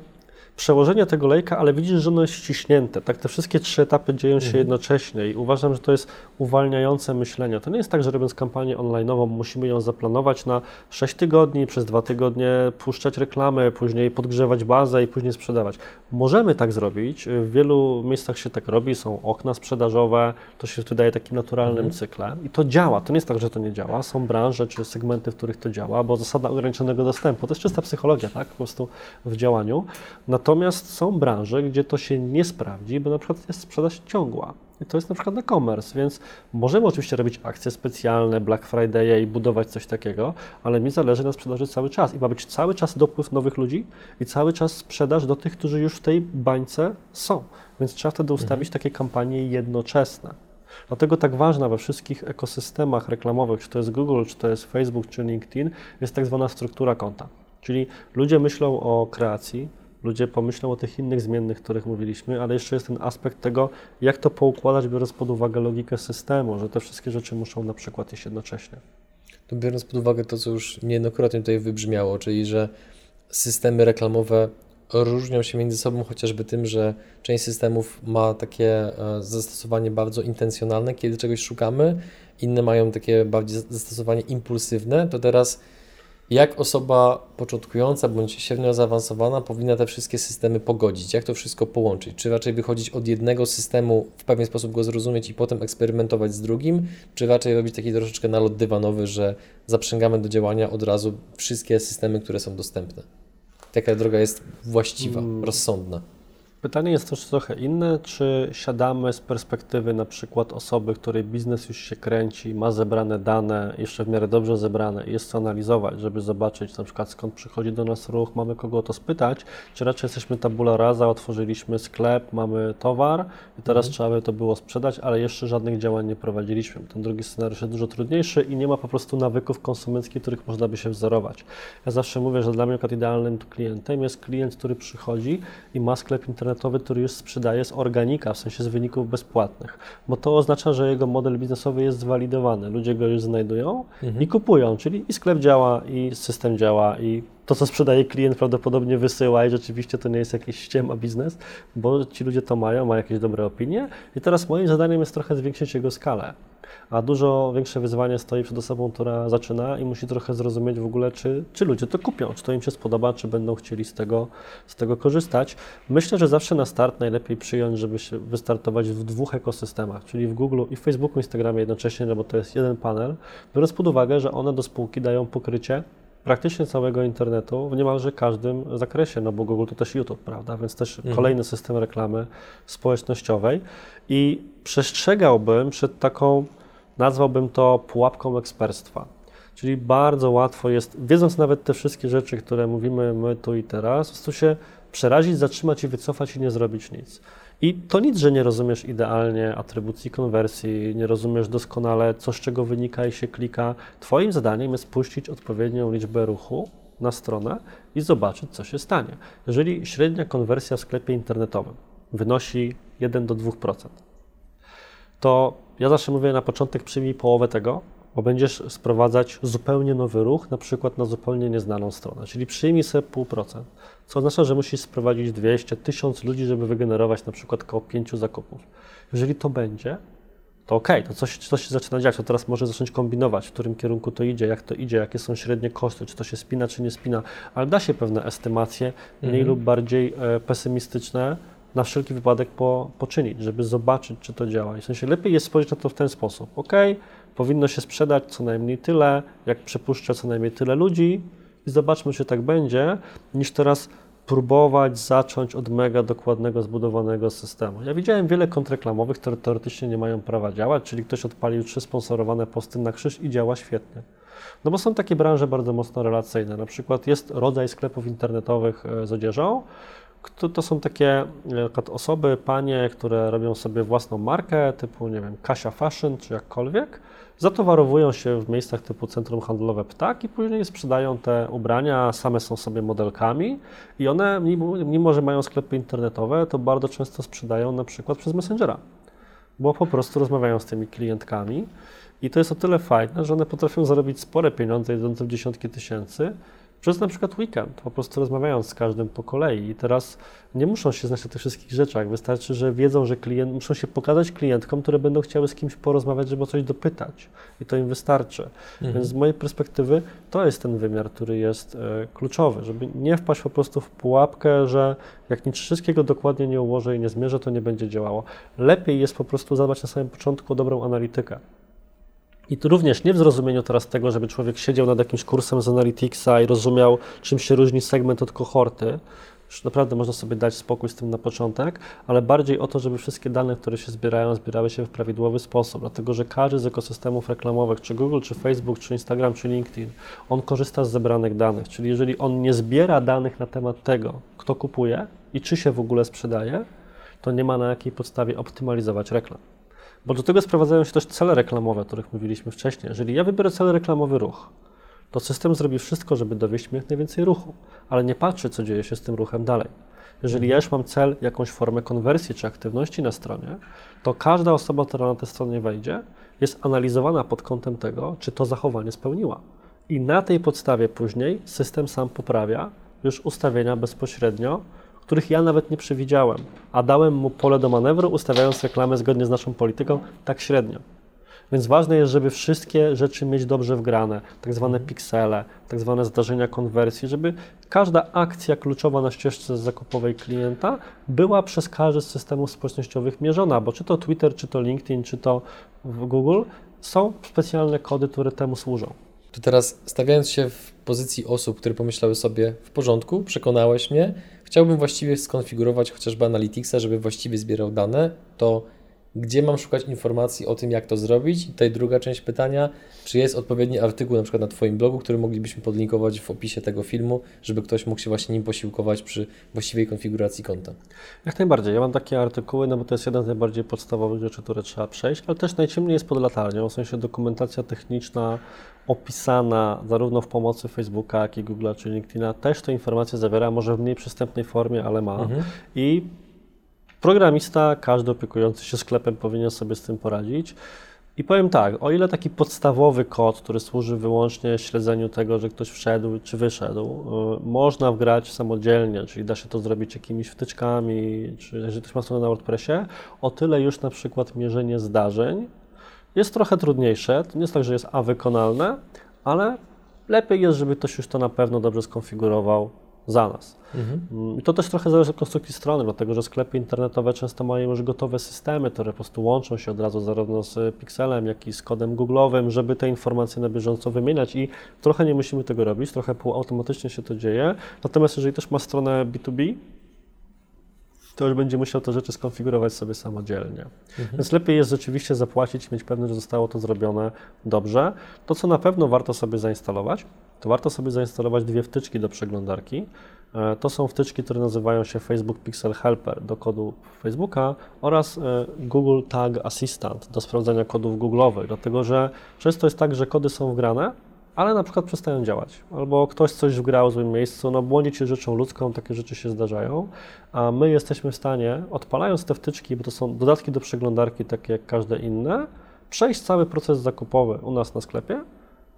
przełożenie tego lejka, ale widzisz, że ono jest ściśnięte. Tak, te wszystkie trzy etapy dzieją się mhm. jednocześnie i uważam, że to jest uwalniające myślenie. To nie jest tak, że robiąc kampanię online'ową musimy ją zaplanować na 6 tygodni, przez 2 tygodnie puszczać reklamy, później podgrzewać bazę i później sprzedawać. Możemy tak zrobić, w wielu miejscach się tak robi, są okna sprzedażowe, to się wydaje takim naturalnym mhm. cyklem i to działa. To nie jest tak, że to nie działa. Są branże czy segmenty, w których to działa, bo zasada ograniczonego dostępu to jest czysta psychologia, tak, po prostu w działaniu. Natomiast są branże, gdzie to się nie sprawdzi, bo na przykład jest sprzedaż ciągła. I to jest na przykład e-commerce, więc możemy oczywiście robić akcje specjalne, Black Friday i budować coś takiego, ale mi zależy na sprzedaży cały czas i ma być cały czas dopływ nowych ludzi i cały czas sprzedaż do tych, którzy już w tej bańce są. Więc trzeba wtedy ustawić mhm. takie kampanie jednoczesne. Dlatego tak ważna we wszystkich ekosystemach reklamowych, czy to jest Google, czy to jest Facebook, czy LinkedIn, jest tak zwana struktura konta. Czyli ludzie myślą o kreacji, ludzie pomyślą o tych innych zmiennych, o których mówiliśmy, ale jeszcze jest ten aspekt tego, jak to poukładać, biorąc pod uwagę logikę systemu, że te wszystkie rzeczy muszą na przykład iść jednocześnie. To biorąc pod uwagę to, co już niejednokrotnie tutaj wybrzmiało, czyli że systemy reklamowe różnią się między sobą chociażby tym, że część systemów ma takie e, zastosowanie bardzo intencjonalne, kiedy czegoś szukamy, inne mają takie bardziej zastosowanie impulsywne, to teraz jak osoba początkująca bądź średnio zaawansowana powinna te wszystkie systemy pogodzić, jak to wszystko połączyć? Czy raczej wychodzić od jednego systemu, w pewien sposób go zrozumieć i potem eksperymentować z drugim, czy raczej robić taki troszeczkę nalot dywanowy, że zaprzęgamy do działania od razu wszystkie systemy, które są dostępne? Taka droga jest właściwa, hmm. rozsądna? Pytanie jest też trochę inne, czy siadamy z perspektywy na przykład osoby, której biznes już się kręci, ma zebrane dane, jeszcze w miarę dobrze zebrane i jest co analizować, żeby zobaczyć na przykład skąd przychodzi do nas ruch, mamy kogo o to spytać, czy raczej jesteśmy tabula rasa, otworzyliśmy sklep, mamy towar i teraz mhm. trzeba by to było sprzedać, ale jeszcze żadnych działań nie prowadziliśmy. Ten drugi scenariusz jest dużo trudniejszy i nie ma po prostu nawyków konsumenckich, których można by się wzorować. Ja zawsze mówię, że dla mnie idealnym klientem jest klient, który przychodzi i ma sklep internetowy internetowy, który już sprzedaje z organika, w sensie z wyników bezpłatnych, bo to oznacza, że jego model biznesowy jest zwalidowany. Ludzie go już znajdują mhm. i kupują, czyli i sklep działa, i system działa, i to, co sprzedaje klient, prawdopodobnie wysyła i rzeczywiście to nie jest jakiś ściema biznes, bo ci ludzie to mają, mają jakieś dobre opinie. I teraz moim zadaniem jest trochę zwiększyć jego skalę a dużo większe wyzwanie stoi przed osobą, która zaczyna i musi trochę zrozumieć w ogóle, czy, czy ludzie to kupią, czy to im się spodoba, czy będą chcieli z tego, z tego korzystać. Myślę, że zawsze na start najlepiej przyjąć, żeby się wystartować w dwóch ekosystemach, czyli w Google i w Facebooku, Instagramie jednocześnie, no bo to jest jeden panel, biorąc pod uwagę, że one do spółki dają pokrycie praktycznie całego internetu w niemalże każdym zakresie, no bo Google to też YouTube, prawda, więc też mhm. kolejny system reklamy społecznościowej i przestrzegałbym przed taką nazwałbym to pułapką eksperstwa. Czyli bardzo łatwo jest, wiedząc nawet te wszystkie rzeczy, które mówimy my tu i teraz, po prostu się przerazić, zatrzymać i wycofać i nie zrobić nic. I to nic, że nie rozumiesz idealnie atrybucji konwersji, nie rozumiesz doskonale, co z czego wynika i się klika. Twoim zadaniem jest puścić odpowiednią liczbę ruchu na stronę i zobaczyć, co się stanie. Jeżeli średnia konwersja w sklepie internetowym wynosi 1 do 2%, to ja zawsze mówię na początek przyjmij połowę tego, bo będziesz sprowadzać zupełnie nowy ruch, na przykład na zupełnie nieznaną stronę, czyli przyjmij sobie 0,5%, co oznacza, że musisz sprowadzić 200, 1000 ludzi, żeby wygenerować na przykład około 5 zakupów. Jeżeli to będzie, to ok, to coś, coś się zaczyna dziać, to teraz może zacząć kombinować, w którym kierunku to idzie, jak to idzie, jakie są średnie koszty, czy to się spina, czy nie spina, ale da się pewne estymacje, mniej mhm. lub bardziej e, pesymistyczne, na wszelki wypadek po, poczynić, żeby zobaczyć, czy to działa. I w sensie lepiej jest spojrzeć na to w ten sposób. Ok, powinno się sprzedać co najmniej tyle, jak przepuszcza co najmniej tyle ludzi i zobaczmy, czy tak będzie, niż teraz próbować zacząć od mega dokładnego, zbudowanego systemu. Ja widziałem wiele kontreklamowych, które teoretycznie nie mają prawa działać, czyli ktoś odpalił trzy sponsorowane posty na krzyż i działa świetnie. No bo są takie branże bardzo mocno relacyjne. Na przykład jest rodzaj sklepów internetowych e, z odzieżą, to, to są takie osoby, panie, które robią sobie własną markę, typu, nie wiem, Kasia Fashion czy jakkolwiek, zatowarowują się w miejscach typu centrum handlowe Ptak i później sprzedają te ubrania, same są sobie modelkami i one, mimo, że mają sklepy internetowe, to bardzo często sprzedają na przykład przez Messengera, bo po prostu rozmawiają z tymi klientkami i to jest o tyle fajne, że one potrafią zarobić spore pieniądze, idące w dziesiątki tysięcy, przez na przykład weekend, po prostu rozmawiając z każdym po kolei. I teraz nie muszą się znać na tych wszystkich rzeczach. Wystarczy, że wiedzą, że klient, muszą się pokazać klientkom, które będą chciały z kimś porozmawiać, żeby o coś dopytać. I to im wystarczy. Mhm. Więc z mojej perspektywy to jest ten wymiar, który jest e, kluczowy, żeby nie wpaść po prostu w pułapkę, że jak nic wszystkiego dokładnie nie ułożę i nie zmierzę, to nie będzie działało. Lepiej jest po prostu zadbać na samym początku o dobrą analitykę. I tu również nie w zrozumieniu teraz tego, żeby człowiek siedział nad jakimś kursem z Analyticsa i rozumiał, czym się różni segment od kohorty. Już naprawdę można sobie dać spokój z tym na początek, ale bardziej o to, żeby wszystkie dane, które się zbierają, zbierały się w prawidłowy sposób, dlatego że każdy z ekosystemów reklamowych, czy Google, czy Facebook, czy Instagram, czy LinkedIn, on korzysta z zebranych danych, czyli jeżeli on nie zbiera danych na temat tego, kto kupuje i czy się w ogóle sprzedaje, to nie ma na jakiej podstawie optymalizować reklam. Bo do tego sprowadzają się też cele reklamowe, o których mówiliśmy wcześniej. Jeżeli ja wybiorę cel reklamowy ruch, to system zrobi wszystko, żeby dowieść mi jak najwięcej ruchu, ale nie patrzy, co dzieje się z tym ruchem dalej. Jeżeli ja już mam cel, jakąś formę konwersji czy aktywności na stronie, to każda osoba, która na tę stronę wejdzie, jest analizowana pod kątem tego, czy to zachowanie spełniła. I na tej podstawie później system sam poprawia już ustawienia bezpośrednio których ja nawet nie przewidziałem, a dałem mu pole do manewru, ustawiając reklamę zgodnie z naszą polityką tak średnio. Więc ważne jest, żeby wszystkie rzeczy mieć dobrze wgrane, tak zwane piksele, tak zwane zdarzenia konwersji, żeby każda akcja kluczowa na ścieżce zakupowej klienta była przez każdy z systemów społecznościowych mierzona, bo czy to Twitter, czy to LinkedIn, czy to Google, są specjalne kody, które temu służą. To teraz stawiając się w pozycji osób, które pomyślały sobie w porządku, przekonałeś mnie, chciałbym właściwie skonfigurować chociażby Analyticsa, żeby właściwie zbierał dane, to gdzie mam szukać informacji o tym, jak to zrobić? I tutaj druga część pytania, czy jest odpowiedni artykuł na przykład na Twoim blogu, który moglibyśmy podlinkować w opisie tego filmu, żeby ktoś mógł się właśnie nim posiłkować przy właściwej konfiguracji konta? Jak najbardziej. Ja mam takie artykuły, no bo to jest jeden z najbardziej podstawowych rzeczy, które trzeba przejść, ale też najciemniej jest pod latarnią, w sensie dokumentacja techniczna opisana zarówno w pomocy Facebooka, jak i Google'a czy LinkedIna, też te informacje zawiera, może w mniej przystępnej formie, ale ma. Mhm. I programista, każdy opiekujący się sklepem powinien sobie z tym poradzić. I powiem tak, o ile taki podstawowy kod, który służy wyłącznie śledzeniu tego, że ktoś wszedł czy wyszedł, y, można wgrać samodzielnie, czyli da się to zrobić jakimiś wtyczkami, czy jeżeli ktoś ma stronę na WordPressie, o tyle już na przykład mierzenie zdarzeń jest trochę trudniejsze. To nie jest tak, że jest A wykonalne, ale lepiej jest, żeby ktoś już to na pewno dobrze skonfigurował za nas. Mhm. Mm, I to też trochę zależy od konstrukcji strony, dlatego że sklepy internetowe często mają już gotowe systemy, które po prostu łączą się od razu zarówno z Pixelem, jak i z kodem Google'owym, żeby te informacje na bieżąco wymieniać i trochę nie musimy tego robić, trochę półautomatycznie się to dzieje. Natomiast jeżeli też ma stronę B2B, to już będzie musiał te rzeczy skonfigurować sobie samodzielnie. Mhm. Więc lepiej jest rzeczywiście zapłacić i mieć pewność, że zostało to zrobione dobrze. To, co na pewno warto sobie zainstalować, to warto sobie zainstalować dwie wtyczki do przeglądarki. E, to są wtyczki, które nazywają się Facebook Pixel Helper do kodu Facebooka oraz e, Google Tag Assistant do sprawdzania kodów Google'owych, dlatego że często jest tak, że kody są wgrane, ale na przykład przestają działać, albo ktoś coś wgrał w złym miejscu, no błądzić jest rzeczą ludzką, takie rzeczy się zdarzają, a my jesteśmy w stanie, odpalając te wtyczki, bo to są dodatki do przeglądarki, takie jak każde inne, przejść cały proces zakupowy u nas na sklepie,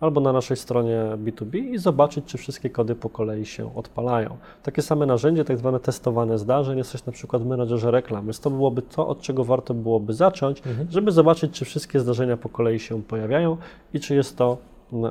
albo na naszej stronie B2B i zobaczyć, czy wszystkie kody po kolei się odpalają. Takie same narzędzie, tak zwane testowane zdarzeń, jest coś na przykład w menadżerze reklam, więc to byłoby to, od czego warto byłoby zacząć, mhm. żeby zobaczyć, czy wszystkie zdarzenia po kolei się pojawiają i czy jest to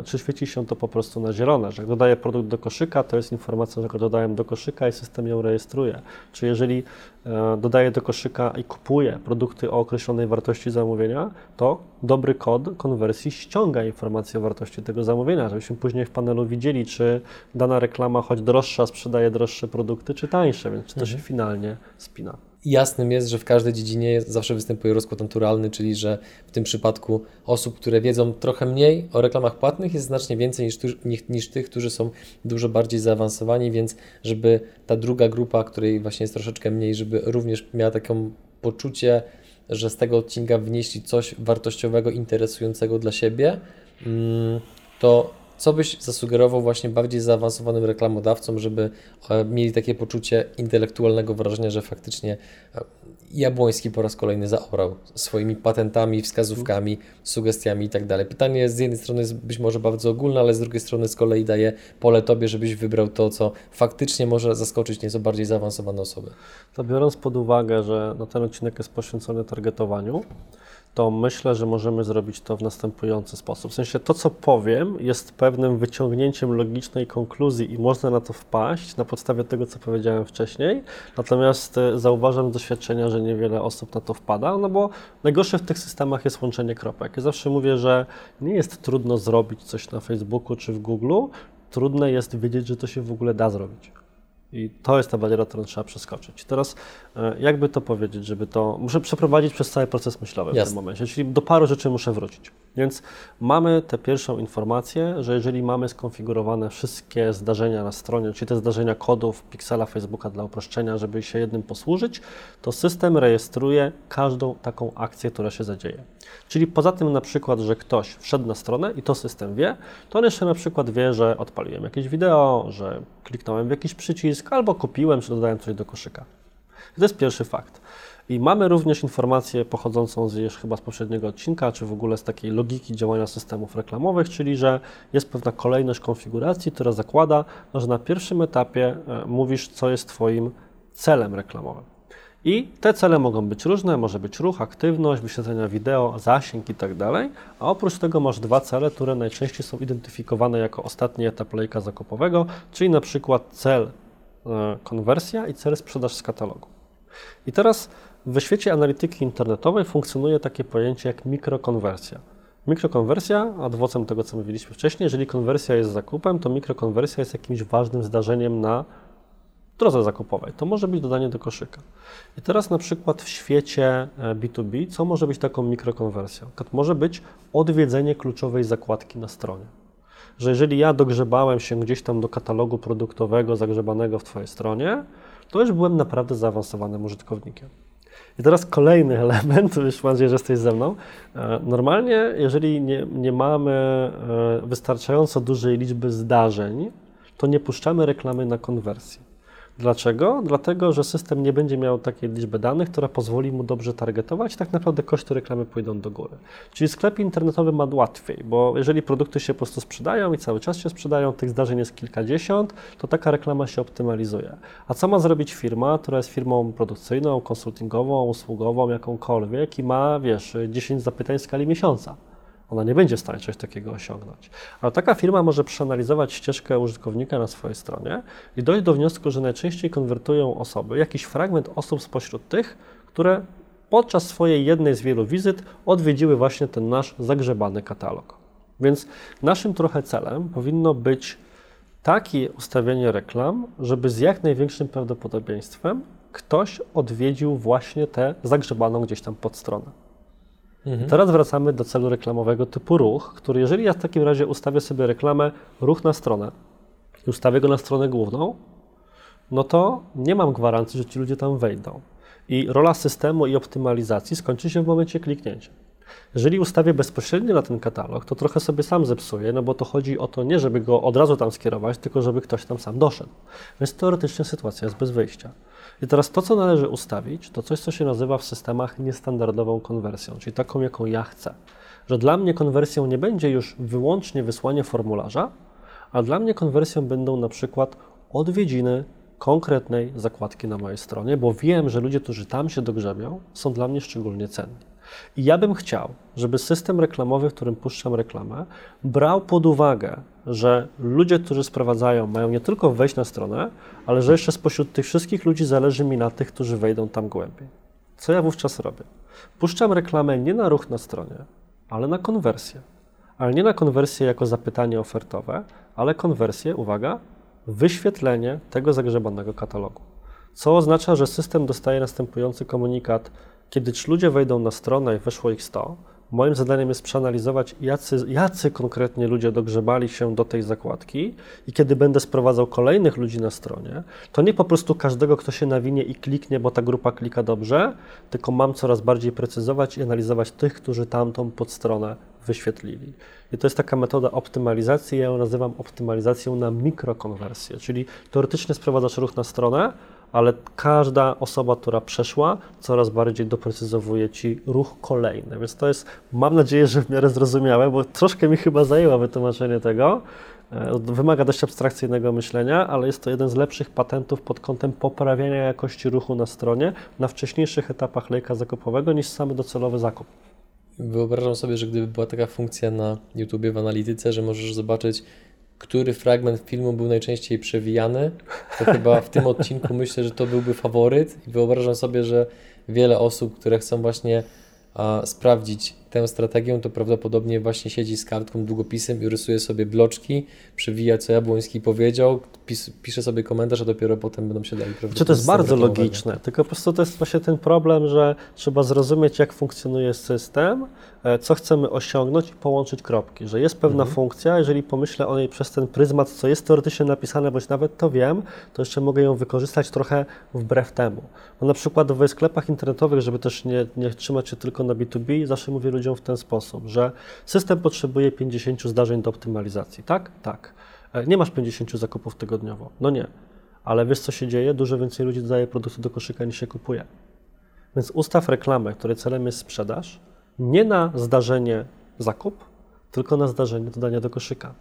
czy świeci się to po prostu na zielono, że jak dodaję produkt do koszyka, to jest informacja, że go dodałem do koszyka i system ją rejestruje. Czy jeżeli e, dodaję do koszyka i kupuję produkty o określonej wartości zamówienia, to dobry kod konwersji ściąga informację o wartości tego zamówienia, żebyśmy później w panelu widzieli, czy dana reklama, choć droższa, sprzedaje droższe produkty, czy tańsze, więc czy to się mhm. finalnie spina jasnym jest, że w każdej dziedzinie zawsze występuje rozkład naturalny, czyli że w tym przypadku osób, które wiedzą trochę mniej o reklamach płatnych jest znacznie więcej niż, niż, niż tych, którzy są dużo bardziej zaawansowani, więc żeby ta druga grupa, której właśnie jest troszeczkę mniej, żeby również miała taką poczucie, że z tego odcinka wnieśli coś wartościowego, interesującego dla siebie, mm, to co byś zasugerował właśnie bardziej zaawansowanym reklamodawcom, żeby e, mieli takie poczucie intelektualnego wrażenia, że faktycznie e, Jabłoński po raz kolejny zaorał swoimi patentami, wskazówkami, sugestiami i tak. Pytanie z jednej strony jest być może bardzo ogólne, ale z drugiej strony z kolei daje pole Tobie, żebyś wybrał to, co faktycznie może zaskoczyć nieco bardziej zaawansowane osoby. To biorąc pod uwagę, że no ten odcinek jest poświęcony targetowaniu, to myślę, że możemy zrobić to w następujący sposób. W sensie to, co powiem, jest pewnym wyciągnięciem logicznej konkluzji i można na to wpaść na podstawie tego, co powiedziałem wcześniej. Natomiast e, zauważam z doświadczenia, że niewiele osób na to wpada, no bo najgorsze w tych systemach jest łączenie kropek. Ja zawsze mówię, że nie jest trudno zrobić coś na Facebooku czy w Google, trudne jest wiedzieć, że to się w ogóle da zrobić. I to jest ta bariera, którą trzeba przeskoczyć. Teraz, jakby to powiedzieć, żeby to. Muszę przeprowadzić przez cały proces myślowy w Jasne. tym momencie, czyli do paru rzeczy muszę wrócić. Więc mamy tę pierwszą informację, że jeżeli mamy skonfigurowane wszystkie zdarzenia na stronie, czyli te zdarzenia kodów Pixela Facebooka dla uproszczenia, żeby się jednym posłużyć, to system rejestruje każdą taką akcję, która się zadzieje. Czyli poza tym na przykład, że ktoś wszedł na stronę i to system wie, to on jeszcze na przykład wie, że odpaliłem jakieś wideo, że kliknąłem w jakiś przycisk, albo kupiłem, czy dodałem coś do koszyka. To jest pierwszy fakt. I mamy również informację pochodzącą z już chyba z poprzedniego odcinka, czy w ogóle z takiej logiki działania systemów reklamowych, czyli że jest pewna kolejność konfiguracji, która zakłada, że na pierwszym etapie e, mówisz, co jest Twoim celem reklamowym. I te cele mogą być różne, może być ruch, aktywność, wyświetlenia wideo, zasięg i tak a oprócz tego masz dwa cele, które najczęściej są identyfikowane jako ostatni etap lejka zakupowego, czyli na przykład cel e, konwersja i cel sprzedaż z katalogu. I teraz w świecie analityki internetowej funkcjonuje takie pojęcie jak mikrokonwersja. Mikrokonwersja, adwocem tego, co mówiliśmy wcześniej, jeżeli konwersja jest zakupem, to mikrokonwersja jest jakimś ważnym zdarzeniem na drodze zakupowej. To może być dodanie do koszyka. I teraz na przykład w świecie B2B, co może być taką mikrokonwersją? Może być odwiedzenie kluczowej zakładki na stronie. Że jeżeli ja dogrzebałem się gdzieś tam do katalogu produktowego zagrzebanego w Twojej stronie, to już byłem naprawdę zaawansowanym użytkownikiem. I teraz kolejny element, już mam nadzieję, że jesteś ze mną. E, normalnie, jeżeli nie, nie mamy e, wystarczająco dużej liczby zdarzeń, to nie puszczamy reklamy na konwersję. Dlaczego? Dlatego, że system nie będzie miał takiej liczby danych, która pozwoli mu dobrze targetować, tak naprawdę koszty reklamy pójdą do góry. Czyli sklep internetowy ma łatwiej, bo jeżeli produkty się po prostu sprzedają i cały czas się sprzedają, tych zdarzeń jest kilkadziesiąt, to taka reklama się optymalizuje. A co ma zrobić firma, która jest firmą produkcyjną, konsultingową, usługową, jakąkolwiek i ma, wiesz, 10 zapytań w skali miesiąca? Ona nie będzie w stanie coś takiego osiągnąć. Ale taka firma może przeanalizować ścieżkę użytkownika na swojej stronie i dojść do wniosku, że najczęściej konwertują osoby, jakiś fragment osób spośród tych, które podczas swojej jednej z wielu wizyt odwiedziły właśnie ten nasz zagrzebany katalog. Więc naszym trochę celem powinno być takie ustawienie reklam, żeby z jak największym prawdopodobieństwem ktoś odwiedził właśnie tę zagrzebaną gdzieś tam podstronę. Mhm. Teraz wracamy do celu reklamowego typu ruch, który jeżeli ja w takim razie ustawię sobie reklamę ruch na stronę i ustawię go na stronę główną, no to nie mam gwarancji, że ci ludzie tam wejdą. I rola systemu i optymalizacji skończy się w momencie kliknięcia. Jeżeli ustawię bezpośrednio na ten katalog, to trochę sobie sam zepsuję, no bo to chodzi o to nie, żeby go od razu tam skierować, tylko żeby ktoś tam sam doszedł. Więc teoretycznie sytuacja jest bez wyjścia. I teraz to, co należy ustawić, to coś, co się nazywa w systemach niestandardową konwersją, czyli taką, jaką ja chcę. Że dla mnie konwersją nie będzie już wyłącznie wysłanie formularza, a dla mnie konwersją będą na przykład odwiedziny konkretnej zakładki na mojej stronie, bo wiem, że ludzie, którzy tam się dogrzebią, są dla mnie szczególnie cenni. I ja bym chciał, żeby system reklamowy, w którym puszczam reklamę, brał pod uwagę, że ludzie, którzy sprowadzają, mają nie tylko wejść na stronę, ale że jeszcze spośród tych wszystkich ludzi zależy mi na tych, którzy wejdą tam głębiej. Co ja wówczas robię? Puszczam reklamę nie na ruch na stronie, ale na konwersję. Ale nie na konwersję jako zapytanie ofertowe, ale konwersję, uwaga, wyświetlenie tego zagrzebanego katalogu. Co oznacza, że system dostaje następujący komunikat kiedy ci ludzie wejdą na stronę i weszło ich 100, moim zadaniem jest przeanalizować, jacy, jacy konkretnie ludzie dogrzebali się do tej zakładki i kiedy będę sprowadzał kolejnych ludzi na stronie, to nie po prostu każdego, kto się nawinie i kliknie, bo ta grupa klika dobrze, tylko mam coraz bardziej precyzować i analizować tych, którzy tamtą podstronę wyświetlili. I to jest taka metoda optymalizacji, ja ją nazywam optymalizacją na mikrokonwersję, czyli teoretycznie sprowadzasz ruch na stronę, ale każda osoba, która przeszła, coraz bardziej doprecyzowuje Ci ruch kolejny. Więc to jest, mam nadzieję, że w miarę zrozumiałe, bo troszkę mi chyba zajęło wytłumaczenie tego. E, wymaga dość abstrakcyjnego myślenia, ale jest to jeden z lepszych patentów pod kątem poprawiania jakości ruchu na stronie na wcześniejszych etapach lejka zakupowego niż samy docelowy zakup. Wyobrażam sobie, że gdyby była taka funkcja na YouTubie w analityce, że możesz zobaczyć, który fragment filmu był najczęściej przewijany, to chyba w tym odcinku myślę, że to byłby faworyt. I wyobrażam sobie, że wiele osób, które chcą właśnie a, sprawdzić tę strategię, to prawdopodobnie właśnie siedzi z kartką, długopisem i rysuje sobie bloczki, przewija co Jabłoński powiedział, pis, pisze sobie komentarz, a dopiero potem będą się dali Czy to jest bardzo logiczne, tylko po prostu to jest właśnie ten problem, że trzeba zrozumieć, jak funkcjonuje system, e, co chcemy osiągnąć i połączyć kropki, że jest pewna mhm. funkcja, jeżeli pomyślę o niej przez ten pryzmat, co jest teoretycznie napisane, bądź nawet to wiem, to jeszcze mogę ją wykorzystać trochę wbrew temu. Bo na przykład w sklepach internetowych, żeby też nie, nie trzymać się tylko na B2B, zawsze mówię ludziom w ten sposób, że system potrzebuje 50 zdarzeń do optymalizacji, tak? Tak. E, nie masz 50 zakupów tygodniowo. No nie. Ale wiesz, co się dzieje? Dużo więcej ludzi dodaje produkty do koszyka niż się kupuje. Więc ustaw reklamę, której celem jest sprzedaż, nie na zdarzenie zakup, tylko na zdarzenie dodania do koszyka.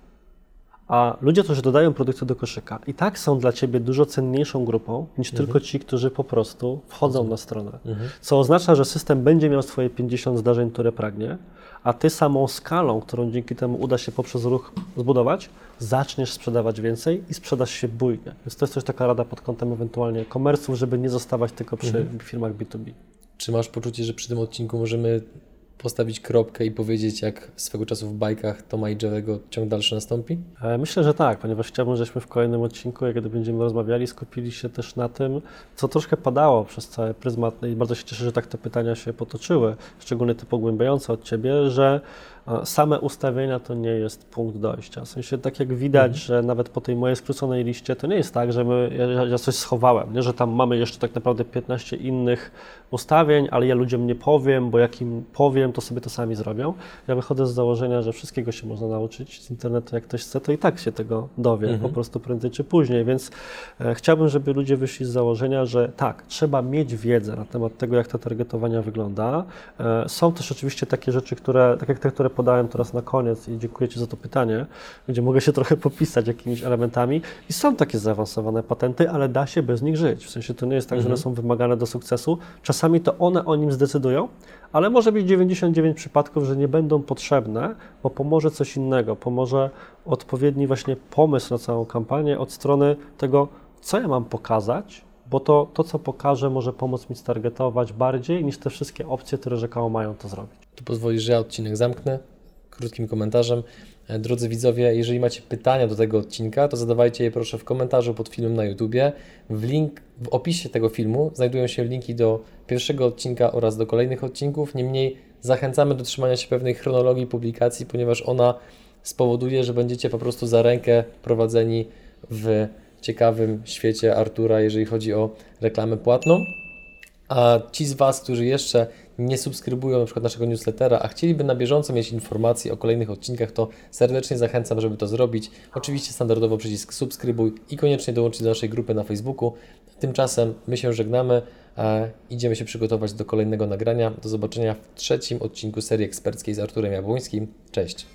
A ludzie, którzy dodają produkty do koszyka, i tak są dla ciebie dużo cenniejszą grupą niż mhm. tylko ci, którzy po prostu wchodzą na stronę. Mhm. Co oznacza, że system będzie miał swoje 50 zdarzeń, które pragnie, a ty samą skalą, którą dzięki temu uda się poprzez ruch zbudować, zaczniesz sprzedawać więcej i sprzedasz się bujnie. Więc to jest też taka rada pod kątem ewentualnie komerców, żeby nie zostawać tylko przy mhm. firmach B2B. Czy masz poczucie, że przy tym odcinku możemy postawić kropkę i powiedzieć, jak swego czasu w bajkach Toma i Jerry'ego ciąg dalszy nastąpi? E, myślę, że tak, ponieważ chciałbym, żebyśmy w kolejnym odcinku, jak będziemy rozmawiali, skupili się też na tym, co troszkę padało przez cały pryzmat i bardzo się cieszę, że tak te pytania się potoczyły, szczególnie te pogłębiające od Ciebie, że same ustawienia to nie jest punkt dojścia. W sensie tak jak widać, mhm. że nawet po tej mojej skróconej liście to nie jest tak, że my, ja, ja, coś schowałem, nie? że tam mamy jeszcze tak naprawdę 15 innych ustawień, ale ja ludziom nie powiem, bo jak im powiem, to sobie to sami zrobią. Ja wychodzę z założenia, że wszystkiego się można nauczyć z internetu, jak ktoś chce, to i tak się tego dowie, mhm. po prostu prędzej czy później, więc e, chciałbym, żeby ludzie wyszli z założenia, że tak, trzeba mieć wiedzę na temat tego, jak to targetowania wygląda. E, są też oczywiście takie rzeczy, które, tak jak te, które podałem teraz na koniec i dziękuję Ci za to pytanie, gdzie mogę się trochę popisać jakimiś elementami i są takie zaawansowane patenty, ale da się bez nich żyć. W sensie to nie jest tak, mhm. że one mhm. są wymagane do sukcesu. Czasami to one o nim zdecydują, ale może być 99 przypadków, że nie będą potrzebne, bo pomoże coś innego, pomoże odpowiedni właśnie pomysł na całą kampanię od strony tego, co ja mam pokazać, bo to, to co pokażę, może pomóc mi stargetować bardziej niż te wszystkie opcje, które rzekomo mają to zrobić. Tu pozwolisz, że ja odcinek zamknę krótkim komentarzem. E, drodzy widzowie, jeżeli macie pytania do tego odcinka, to zadawajcie je proszę w komentarzu pod filmem na YouTubie. W, link, w opisie tego filmu znajdują się linki do pierwszego odcinka oraz do kolejnych odcinków. Niemniej zachęcamy do trzymania się pewnej chronologii publikacji, ponieważ ona spowoduje, że będziecie po prostu za rękę prowadzeni w ciekawym świecie Artura, jeżeli chodzi o reklamę płatną. A ci z Was, którzy jeszcze nie subskrybują na przykład naszego newslettera, a chcieliby na bieżąco mieć informacje o kolejnych odcinkach, to serdecznie zachęcam, żeby to zrobić. Oczywiście standardowo przycisk subskrybuj i koniecznie dołączyć do naszej grupy na Facebooku. Tymczasem my się żegnamy, idziemy się przygotować do kolejnego nagrania. Do zobaczenia w trzecim odcinku serii eksperckiej z Arturem Jabłońskim. Cześć!